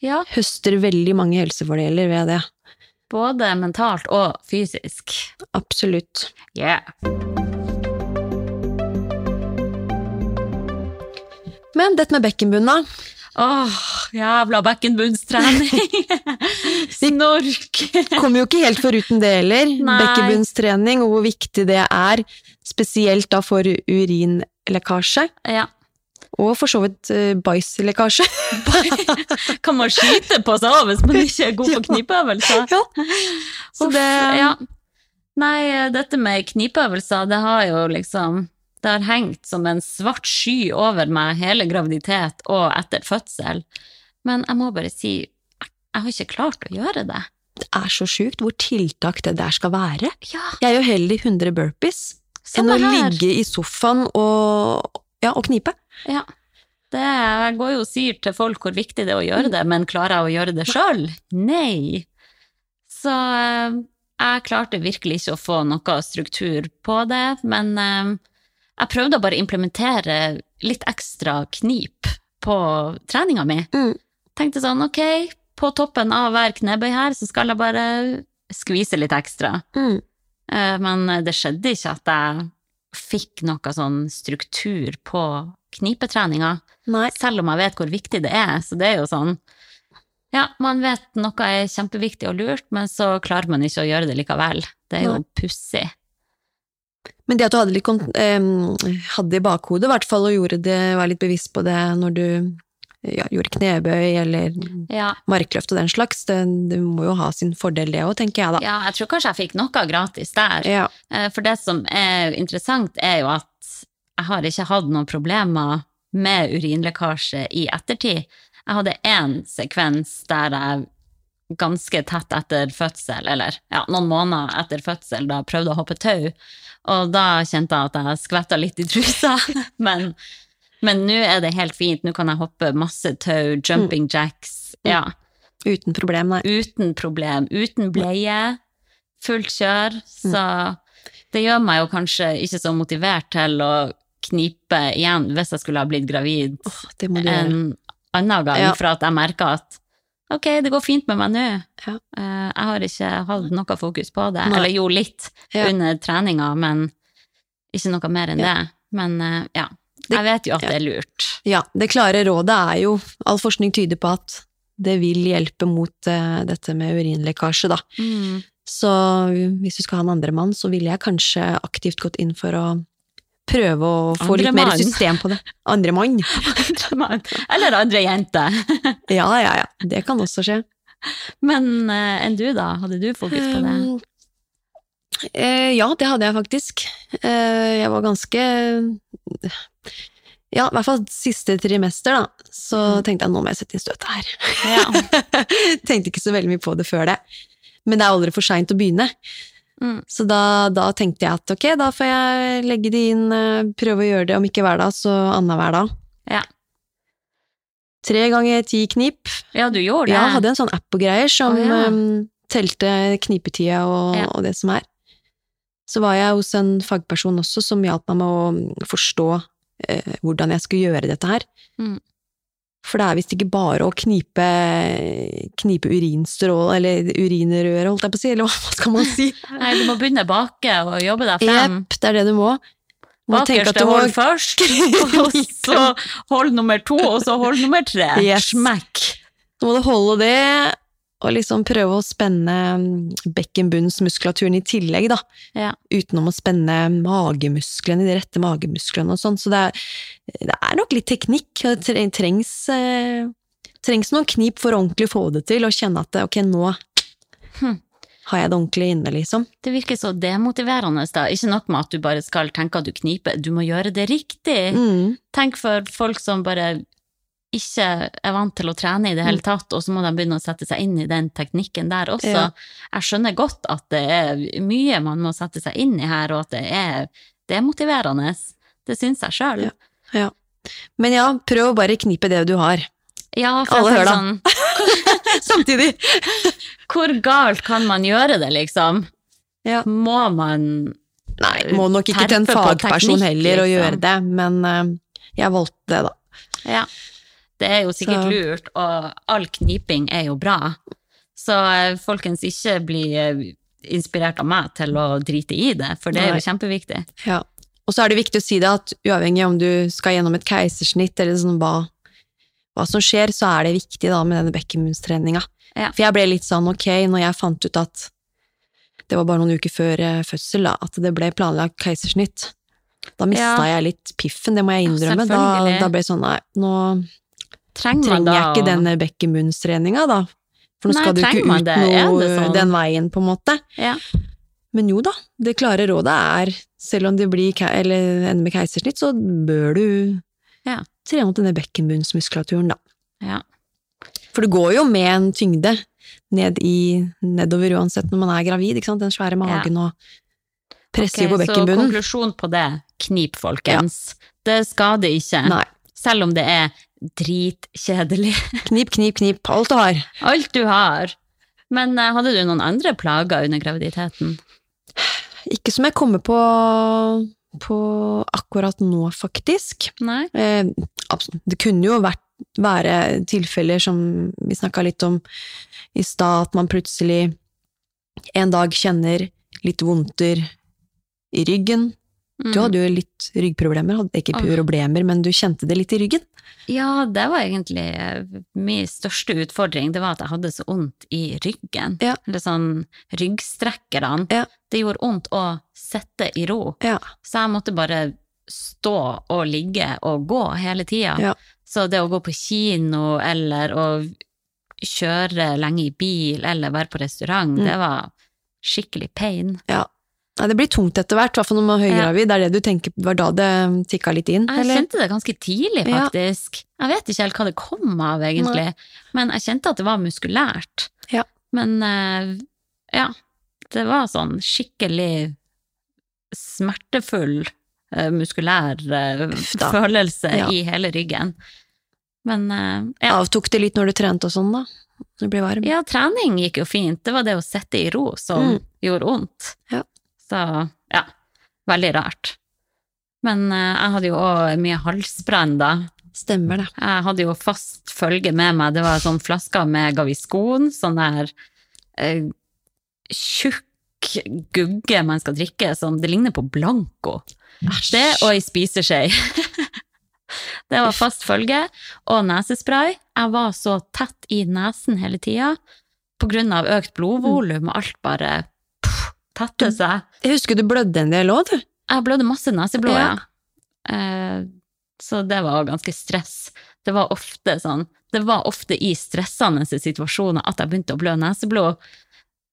Ja,
Høster veldig mange helsefordeler ved det.
både mentalt og fysisk.
Absolutt.
Yeah.
Men dette med bekkenbunn, da?
Åh, jævla bekkenbunnstrening. Snork.
Kommer jo ikke helt foruten det heller.
Nei.
Bekkenbunnstrening, og hvor viktig det er, spesielt da for urinlekkasje.
Ja.
Og for så vidt eh, bæsjlekkasje.
Kan man skyte på seg òg hvis man ikke er god på knipeøvelser?
Ja. Så det
ja. Nei, dette med knipeøvelser, det har jo liksom Det har hengt som en svart sky over meg hele graviditet og etter fødsel. Men jeg må bare si, jeg har ikke klart å gjøre det.
Det er så sjukt hvor tiltak det der skal være.
Ja,
Jeg gjør heller 100 burpees enn å ligge i sofaen og, ja, og knipe.
Ja. Det, jeg går jo og sier til folk hvor viktig det er å gjøre det, men klarer jeg å gjøre det sjøl? Nei. Så eh, jeg klarte virkelig ikke å få noe struktur på det, men eh, jeg prøvde å bare implementere litt ekstra knip på treninga mi.
Mm.
Tenkte sånn, ok, på toppen av hver knebøy her, så skal jeg bare skvise litt ekstra.
Mm.
Eh, Men det skjedde ikke at jeg fikk noe sånn struktur på knipetreninga,
Nei.
selv om jeg vet hvor viktig det er. Så det er jo sånn Ja, man vet noe er kjempeviktig og lurt, men så klarer man ikke å gjøre det likevel. Det er jo pussig.
Men det at du hadde, litt, hadde i bakhodet, i hvert fall, og gjorde det, var litt bevisst på det når du ja, gjorde knebøy eller
Ja,
markløft og den slags, det, det må jo ha sin fordel det òg, tenker jeg da.
ja, jeg tror kanskje jeg fikk noe gratis der.
Ja.
Eh, For det som er interessant, er jo at jeg har ikke hatt noen problemer med urinlekkasje i ettertid. Jeg hadde én sekvens der jeg ganske tett etter fødsel, eller ja, noen måneder etter fødsel, da prøvde å hoppe tau, og da kjente jeg at jeg skvetta litt i trusa. Men men nå er det helt fint, nå kan jeg hoppe masse tau, jumping jacks, ja,
Uten problem, nei.
uten problem, uten bleie, fullt kjør, så det gjør meg jo kanskje ikke så motivert til å knipe igjen hvis jeg skulle ha blitt gravid
oh,
en annen gang,
Ja.
for at jeg merker at ok, det går fint med meg nå.
Ja.
Eh, Jeg har ikke hatt noe fokus på det,
Nei.
eller jo litt
Ja.
under treninga, men ikke noe mer enn
Ja.
det. Men eh, ja, jeg vet jo at det er lurt.
Ja, det klare rådet er jo, all forskning tyder på at det vil hjelpe mot uh, dette med urinlekkasje, da.
Mm.
Så hvis du skal ha en andre mann, så ville jeg kanskje aktivt gått inn for å prøve å få
Andre
litt mer
mann.
system på det. Andre mann.
Eller andre jente.
Ja, ja, ja. Det kan også skje.
Men uh, enn du, da? Hadde du fokus på det?
Um, eh, ja, det hadde jeg faktisk. Uh, jeg var ganske Ja, i hvert fall siste trimester, da. Så tenkte jeg nå må jeg sette inn støtet her.
Ja.
tenkte ikke så veldig mye på det før det. Men det er aldri for seint å begynne.
Mm.
Så da, da tenkte jeg at ok, da får jeg legge det inn, eh, prøve å gjøre det, om ikke hver dag, så annenhver dag.
Ja.
Tre ganger ti knip.
ja, du gjorde det?
Ja, hadde en sånn app og greier som
oh, ja.
um, telte knipetida og,
Ja.
og det som er. Så var jeg hos en fagperson også som hjalp meg med å forstå eh, hvordan jeg skulle gjøre dette her.
Mm.
For det er visst ikke bare å knipe, knipe urinstrål, eller urinrøret, holdt jeg på å si, eller hva skal man si?
Nei, du må begynne bake og jobbe deg frem.
Jepp, det er det du må. Må
Bakerste
må-
hold først, og så hold nummer to, og så hold nummer tre.
Yes.
Smekk.
Så må du holde det, og liksom prøve å spenne mm, bekkenbunnsmuskulaturen i tillegg, da.
Ja.
Utenom å spenne magemusklene, de rette magemusklene og sånn. Så det er, det er nok litt teknikk. Det trengs, eh, trengs noen knip for å ordentlig få det til, og kjenne at ok, nå
Hm.
har jeg det ordentlig inne, liksom.
Det virker så demotiverende, da. Ikke nok med at du bare skal tenke at du kniper, du må gjøre det riktig.
Mm.
Tenk for folk som bare ikke er vant til å trene i det hele tatt, og så må de begynne å sette seg inn i den teknikken der også.
Ja.
Jeg skjønner godt at det er mye man må sette seg inn i her, og at det er det er motiverende. Det syns jeg sjøl.
Ja. Ja. Men ja, prøv å bare knipe det du har.
Ja, for
Alle hører
sånn,
Samtidig!
hvor galt kan man gjøre det, liksom?
Ja.
Må man
Nei, må nok ikke til en fagperson heller å
liksom.
gjøre det, men eh, jeg valgte det, da.
Ja. Det er jo sikkert
Så-
lurt, og all kniping er jo bra. Så eh, folkens, ikke bli eh, inspirert av meg til å drite i det, for det er jo kjempeviktig.
Ja. Og så er det viktig å si det at uavhengig om du skal gjennom et keisersnitt eller sånn hva, hva som skjer, så er det viktig da med denne bekkenbunnstreninga.
Ja.
For jeg ble litt sånn ok, når jeg fant ut at det var bare noen uker før eh, fødsel, da, at det ble planlagt keisersnitt. Da mista
Ja.
jeg litt piffen, det må jeg
Ja,
da, da ble det sånn nei, nå
Trenger
trenger
da
jeg ikke denne bekkenbunnstreninga, da. For nå
Nei,
skal du ikke ut
det?
Noe
sånn?
den veien, på en måte.
Ja.
Men jo da, det klare rådet er, selv om det blir, ender med keisersnitt, så bør du
Ja.
trene opp denne bekkenbunnsmuskulaturen, da.
Ja.
For det går jo med en tyngde ned i, nedover uansett når man er gravid, ikke sant? Den svære magen og presser jo
Ok,
på bekkenbunnen.
Så konklusjon på det, knip, folkens. Det skader ikke,
Nei.
selv om det er dritkjedelig.
Knip, knip, knip, alt du har.
Alt du har. Men eh, hadde du noen andre plager under graviditeten?
Ikke som jeg kommer på, på akkurat nå, faktisk.
Nei?
Eh. Det kunne jo vært, være tilfeller som vi snakka litt om i stad, at man plutselig en dag kjenner litt vondter i ryggen. Du hadde jo litt ryggproblemer, hadde ikke problemer, men du kjente det litt i ryggen.
Ja, det var egentlig eh, min største utfordring. Det var at jeg hadde så vondt i ryggen.
Ja.
Eller sånn ryggstrekkerne.
Ja.
Det gjorde vondt å sitte i ro.
Ja.
Så jeg måtte bare stå og ligge og gå hele tida.
Ja.
Så det å gå på kino eller å kjøre lenge i bil eller være på restaurant,
Mm.
det var skikkelig pain.
Nei, det blir tungt etter hvert, i hvert fall når man er høygravid. Det er det du tenker, var da det tikka litt inn?
Jeg
eller?
kjente det ganske tidlig,
Ja.
faktisk. Jeg vet ikke helt hva det kom av, egentlig, men jeg kjente at det var muskulært.
Ja.
Men eh, ja, det var sånn skikkelig smertefull eh, muskulær eh, følelse
Ja.
i hele ryggen. Men ja.
Avtok det litt når du trente og sånn, da? Når du ble varm?
ja, trening gikk jo fint. Det var det å sitte i ro som
Mm.
gjorde vondt.
Ja.
Så ja, veldig rart. Men eh, jeg hadde jo òg mye halsbrann da.
Stemmer det.
Jeg hadde jo fast følge med meg. Det var sånn flasker med Gaviscon, sånn der eh, tjukk gugge man skal drikke, som det ligner på Blanco. Det og ei spiseskje. det var fast følge. Og nesespray. Jeg var så tett i nesen hele tida på grunn av økt blodvolum, og alt bare tette seg.
Jeg husker du blødde en del òg, du.
Jeg blødde masse neseblod, ja.
Ja.
Eh, så det var ganske stress. Det var ofte sånn Det var ofte i stressende situasjoner at jeg begynte å blø neseblod.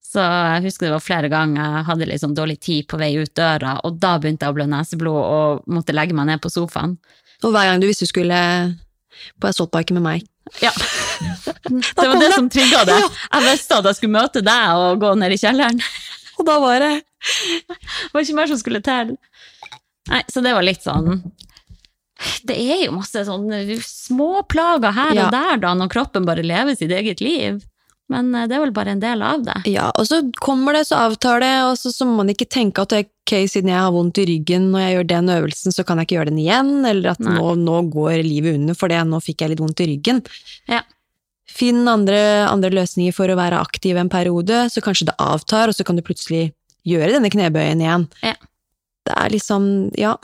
Så jeg husker det var flere ganger jeg hadde sånn dårlig tid på vei ut døra, og da begynte jeg å blø neseblod og måtte legge meg ned på sofaen.
Og hver gang du visste du skulle på assaultbiken med meg
Ja. Det var det som trigga det. Jeg visste at jeg skulle møte deg og gå ned i kjelleren.
Og da var det
Det var ikke mer som skulle til. Nei, så det var litt sånn Det er jo masse sånne småplager her
Ja.
og der, da, når kroppen bare lever sitt eget liv. Men eh, det er vel bare en del av det.
Ja, og så kommer det, så avtar det, og så, så må man ikke tenke at ok, siden jeg har vondt i ryggen når jeg gjør den øvelsen, så kan jeg ikke gjøre den igjen, eller at nå, nå går livet under for det, nå fikk jeg litt vondt i ryggen.
Ja.
Finn andre, andre løsninger for å være aktiv en periode, så kanskje det avtar, og så kan du plutselig gjøre denne knebøyen igjen.
Ja.
Det er liksom, ja,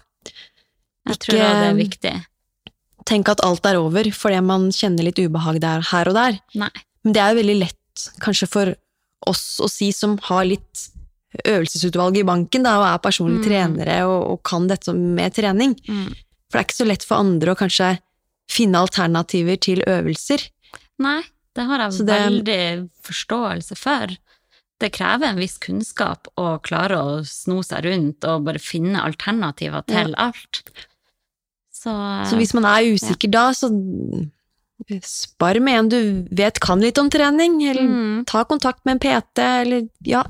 Jeg tror
Ikke-
tror det er viktig.
tenk at alt er over fordi man kjenner litt ubehag der, her og der.
Nei.
Men det er jo veldig lett kanskje for oss å si som har litt øvelsesutvalg i banken da, og er personlige
Mm.
trenere og, og kan dette med trening.
Mm.
For det er ikke så lett for andre å kanskje finne alternativer til øvelser.
Nei, det har jeg
det-
veldig forståelse for. Det krever en viss kunnskap å klare å sno seg rundt og bare finne alternativer til alt. Så,
Så hvis man er usikker da, så spar med en du vet kan litt om trening, eller
mm,
ta kontakt med en PT, eller ja,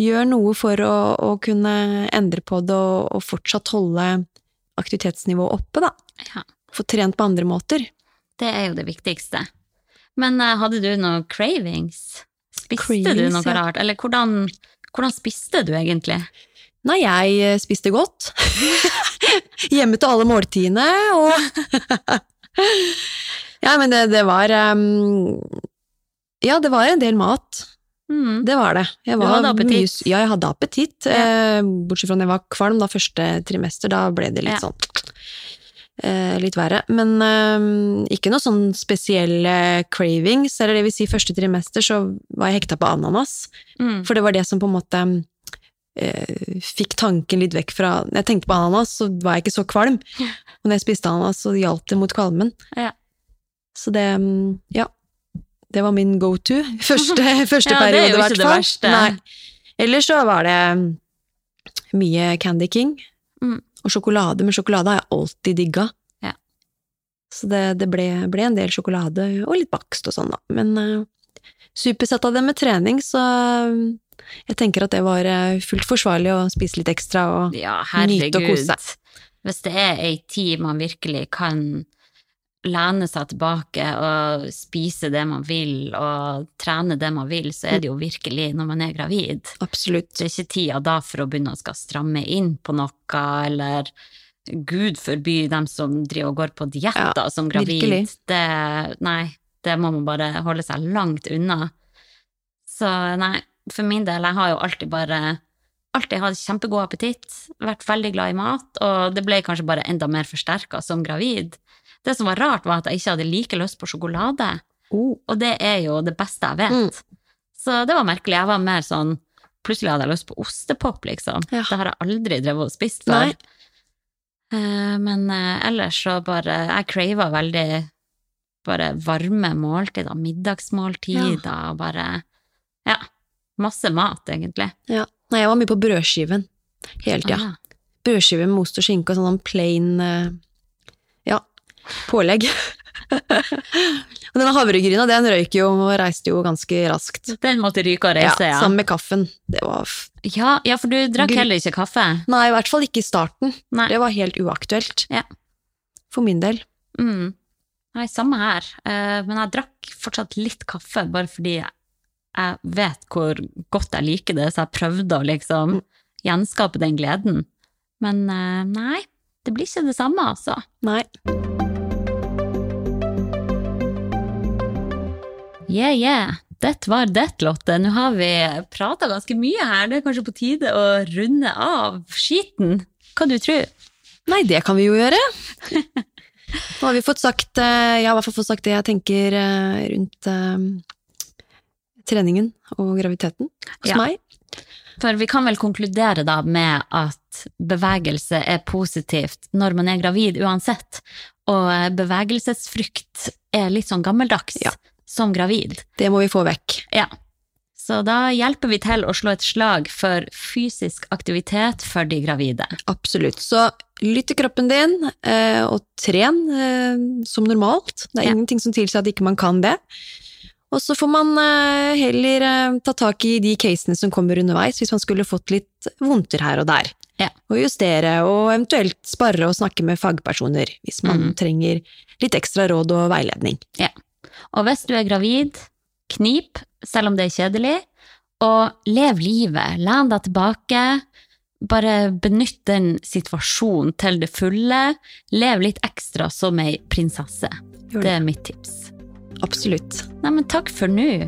gjør noe for å, å kunne endre på det og, og fortsatt holde aktivitetsnivået oppe, da.
ja,
Få trent på andre måter.
det er jo det viktigste. Men eh, hadde du noen cravings? Spiste du noe
ja.
rart? Eller hvordan, hvordan spiste du egentlig?
Nei, jeg eh, spiste godt. Hjemme til alle måltidene, og Ja, men det, det var um, Ja, det var en del mat.
Mm.
Det var det. Jeg
Du hadde appetitt?
mye- ja, jeg hadde appetitt. Eh, bortsett fra når jeg var kvalm da første trimester, da ble det litt
Ja.
sånn Litt verre. Men eh, ikke noe sånn spesielle cravings, eller det vil si første trimester så var jeg hekta på ananas.
Mm.
For det var det som på en måte eh, fikk tanken litt vekk fra Når jeg tenkte på ananas, så var jeg ikke så kvalm. Og når jeg spiste ananas, så hjalp det mot kvalmen.
Ja.
Så det mm, Ja. Det var min go to. Første, første
Ja, det er
periode,
jo
i hvert
det
fall. Ellers så var det mm, mye Candy King. Og sjokolade, men sjokolade har jeg alltid digga.
Ja.
Så det, det ble, ble en del sjokolade, og litt bakst og sånn, da. Men uh, supersett av det med trening, så uh, jeg tenker at det var uh, fullt forsvarlig å spise litt ekstra og
Ja,
Nyte og kose
seg. Hvis det er ei tid man virkelig kan lene seg tilbake og spise det man vil, og trene det man vil, så er det jo virkelig når man er gravid.
absolutt
Det er ikke tida da for å begynne å skal stramme inn på noe, eller gud forby dem som driver og går på dietter som gravid.
virkelig.
Det, nei, det må man bare holde seg langt unna. Så nei, for min del, jeg har jo alltid bare alltid hatt kjempegod appetitt, vært veldig glad i mat, og det ble kanskje bare enda mer forsterka som gravid. Det som var rart, var at jeg ikke hadde like lyst på sjokolade,
oh.
og det er jo det beste jeg vet.
Mm.
Så det var merkelig. Jeg var mer sånn Plutselig hadde jeg lyst på ostepop, liksom.
Ja.
Det har jeg aldri drevet og spist før. Eh, men eh, ellers så bare Jeg crava veldig bare varme måltider, middagsmåltider, og bare Ja. Masse mat, egentlig.
Ja. Nei, jeg var mye på brødskiven hele tida.
Ah,
Brødskive med ost og skinke og sånn plain eh, ja, pålegg. og denne havregryna, den røyk jo og reiste jo ganske raskt.
Den måtte ryke og reise, ja. ja.
Sammen med kaffen. Det var
Ja, ja, for du drakk heller ikke kaffe?
Nei, i hvert fall ikke i starten.
Nei.
Det var helt uaktuelt.
Ja.
For min del.
Mm. Nei, samme her. Eh, men jeg drakk fortsatt litt kaffe, bare fordi jeg vet hvor godt jeg liker det, så jeg prøvde å liksom gjenskape den gleden. Men eh, nei, det blir ikke det samme, altså.
Nei.
Yeah, yeah. Det var det, Lotte. Nå har vi prata ganske mye her. Det er kanskje på tide å runde av skiten. Hva du tror?
Nei, det kan vi jo gjøre. Nå har vi fått sagt Ja, Jeg har i hvert fall fått sagt det jeg tenker eh, rundt eh, treningen og graviditeten hos
Ja.
meg.
For vi kan vel konkludere da med at bevegelse er positivt når man er gravid uansett, og eh, bevegelsesfrykt er litt sånn gammeldags
Ja.
Som gravid.
Det må vi få vekk.
Ja. Så da hjelper vi til å slå et slag for fysisk aktivitet for de gravide.
Absolutt. Så lytt til kroppen din, eh, og tren eh, som normalt. Det er
Ja.
ingenting som tilsier at ikke man kan det. Og så får man eh, heller ta tak i de casene som kommer underveis, hvis man skulle fått litt vondter her og der.
Ja.
Og justere, og eventuelt spare og snakke med fagpersoner hvis man
mm.
trenger litt ekstra råd og veiledning.
Ja. Og hvis du er gravid, knip, selv om det er kjedelig, og lev livet. Len deg tilbake. Bare benytt den situasjonen til det fulle. Lev litt ekstra som ei prinsesse. Det er mitt tips.
Absolutt.
Nei, men takk for nå.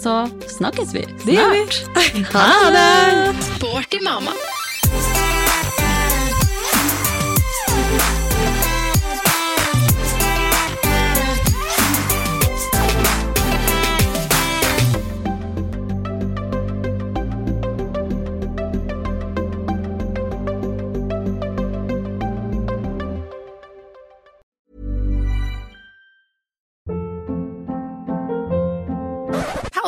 Så snakkes vi
Det gjør vi.
snart.
Ha det!
Sporty mamma.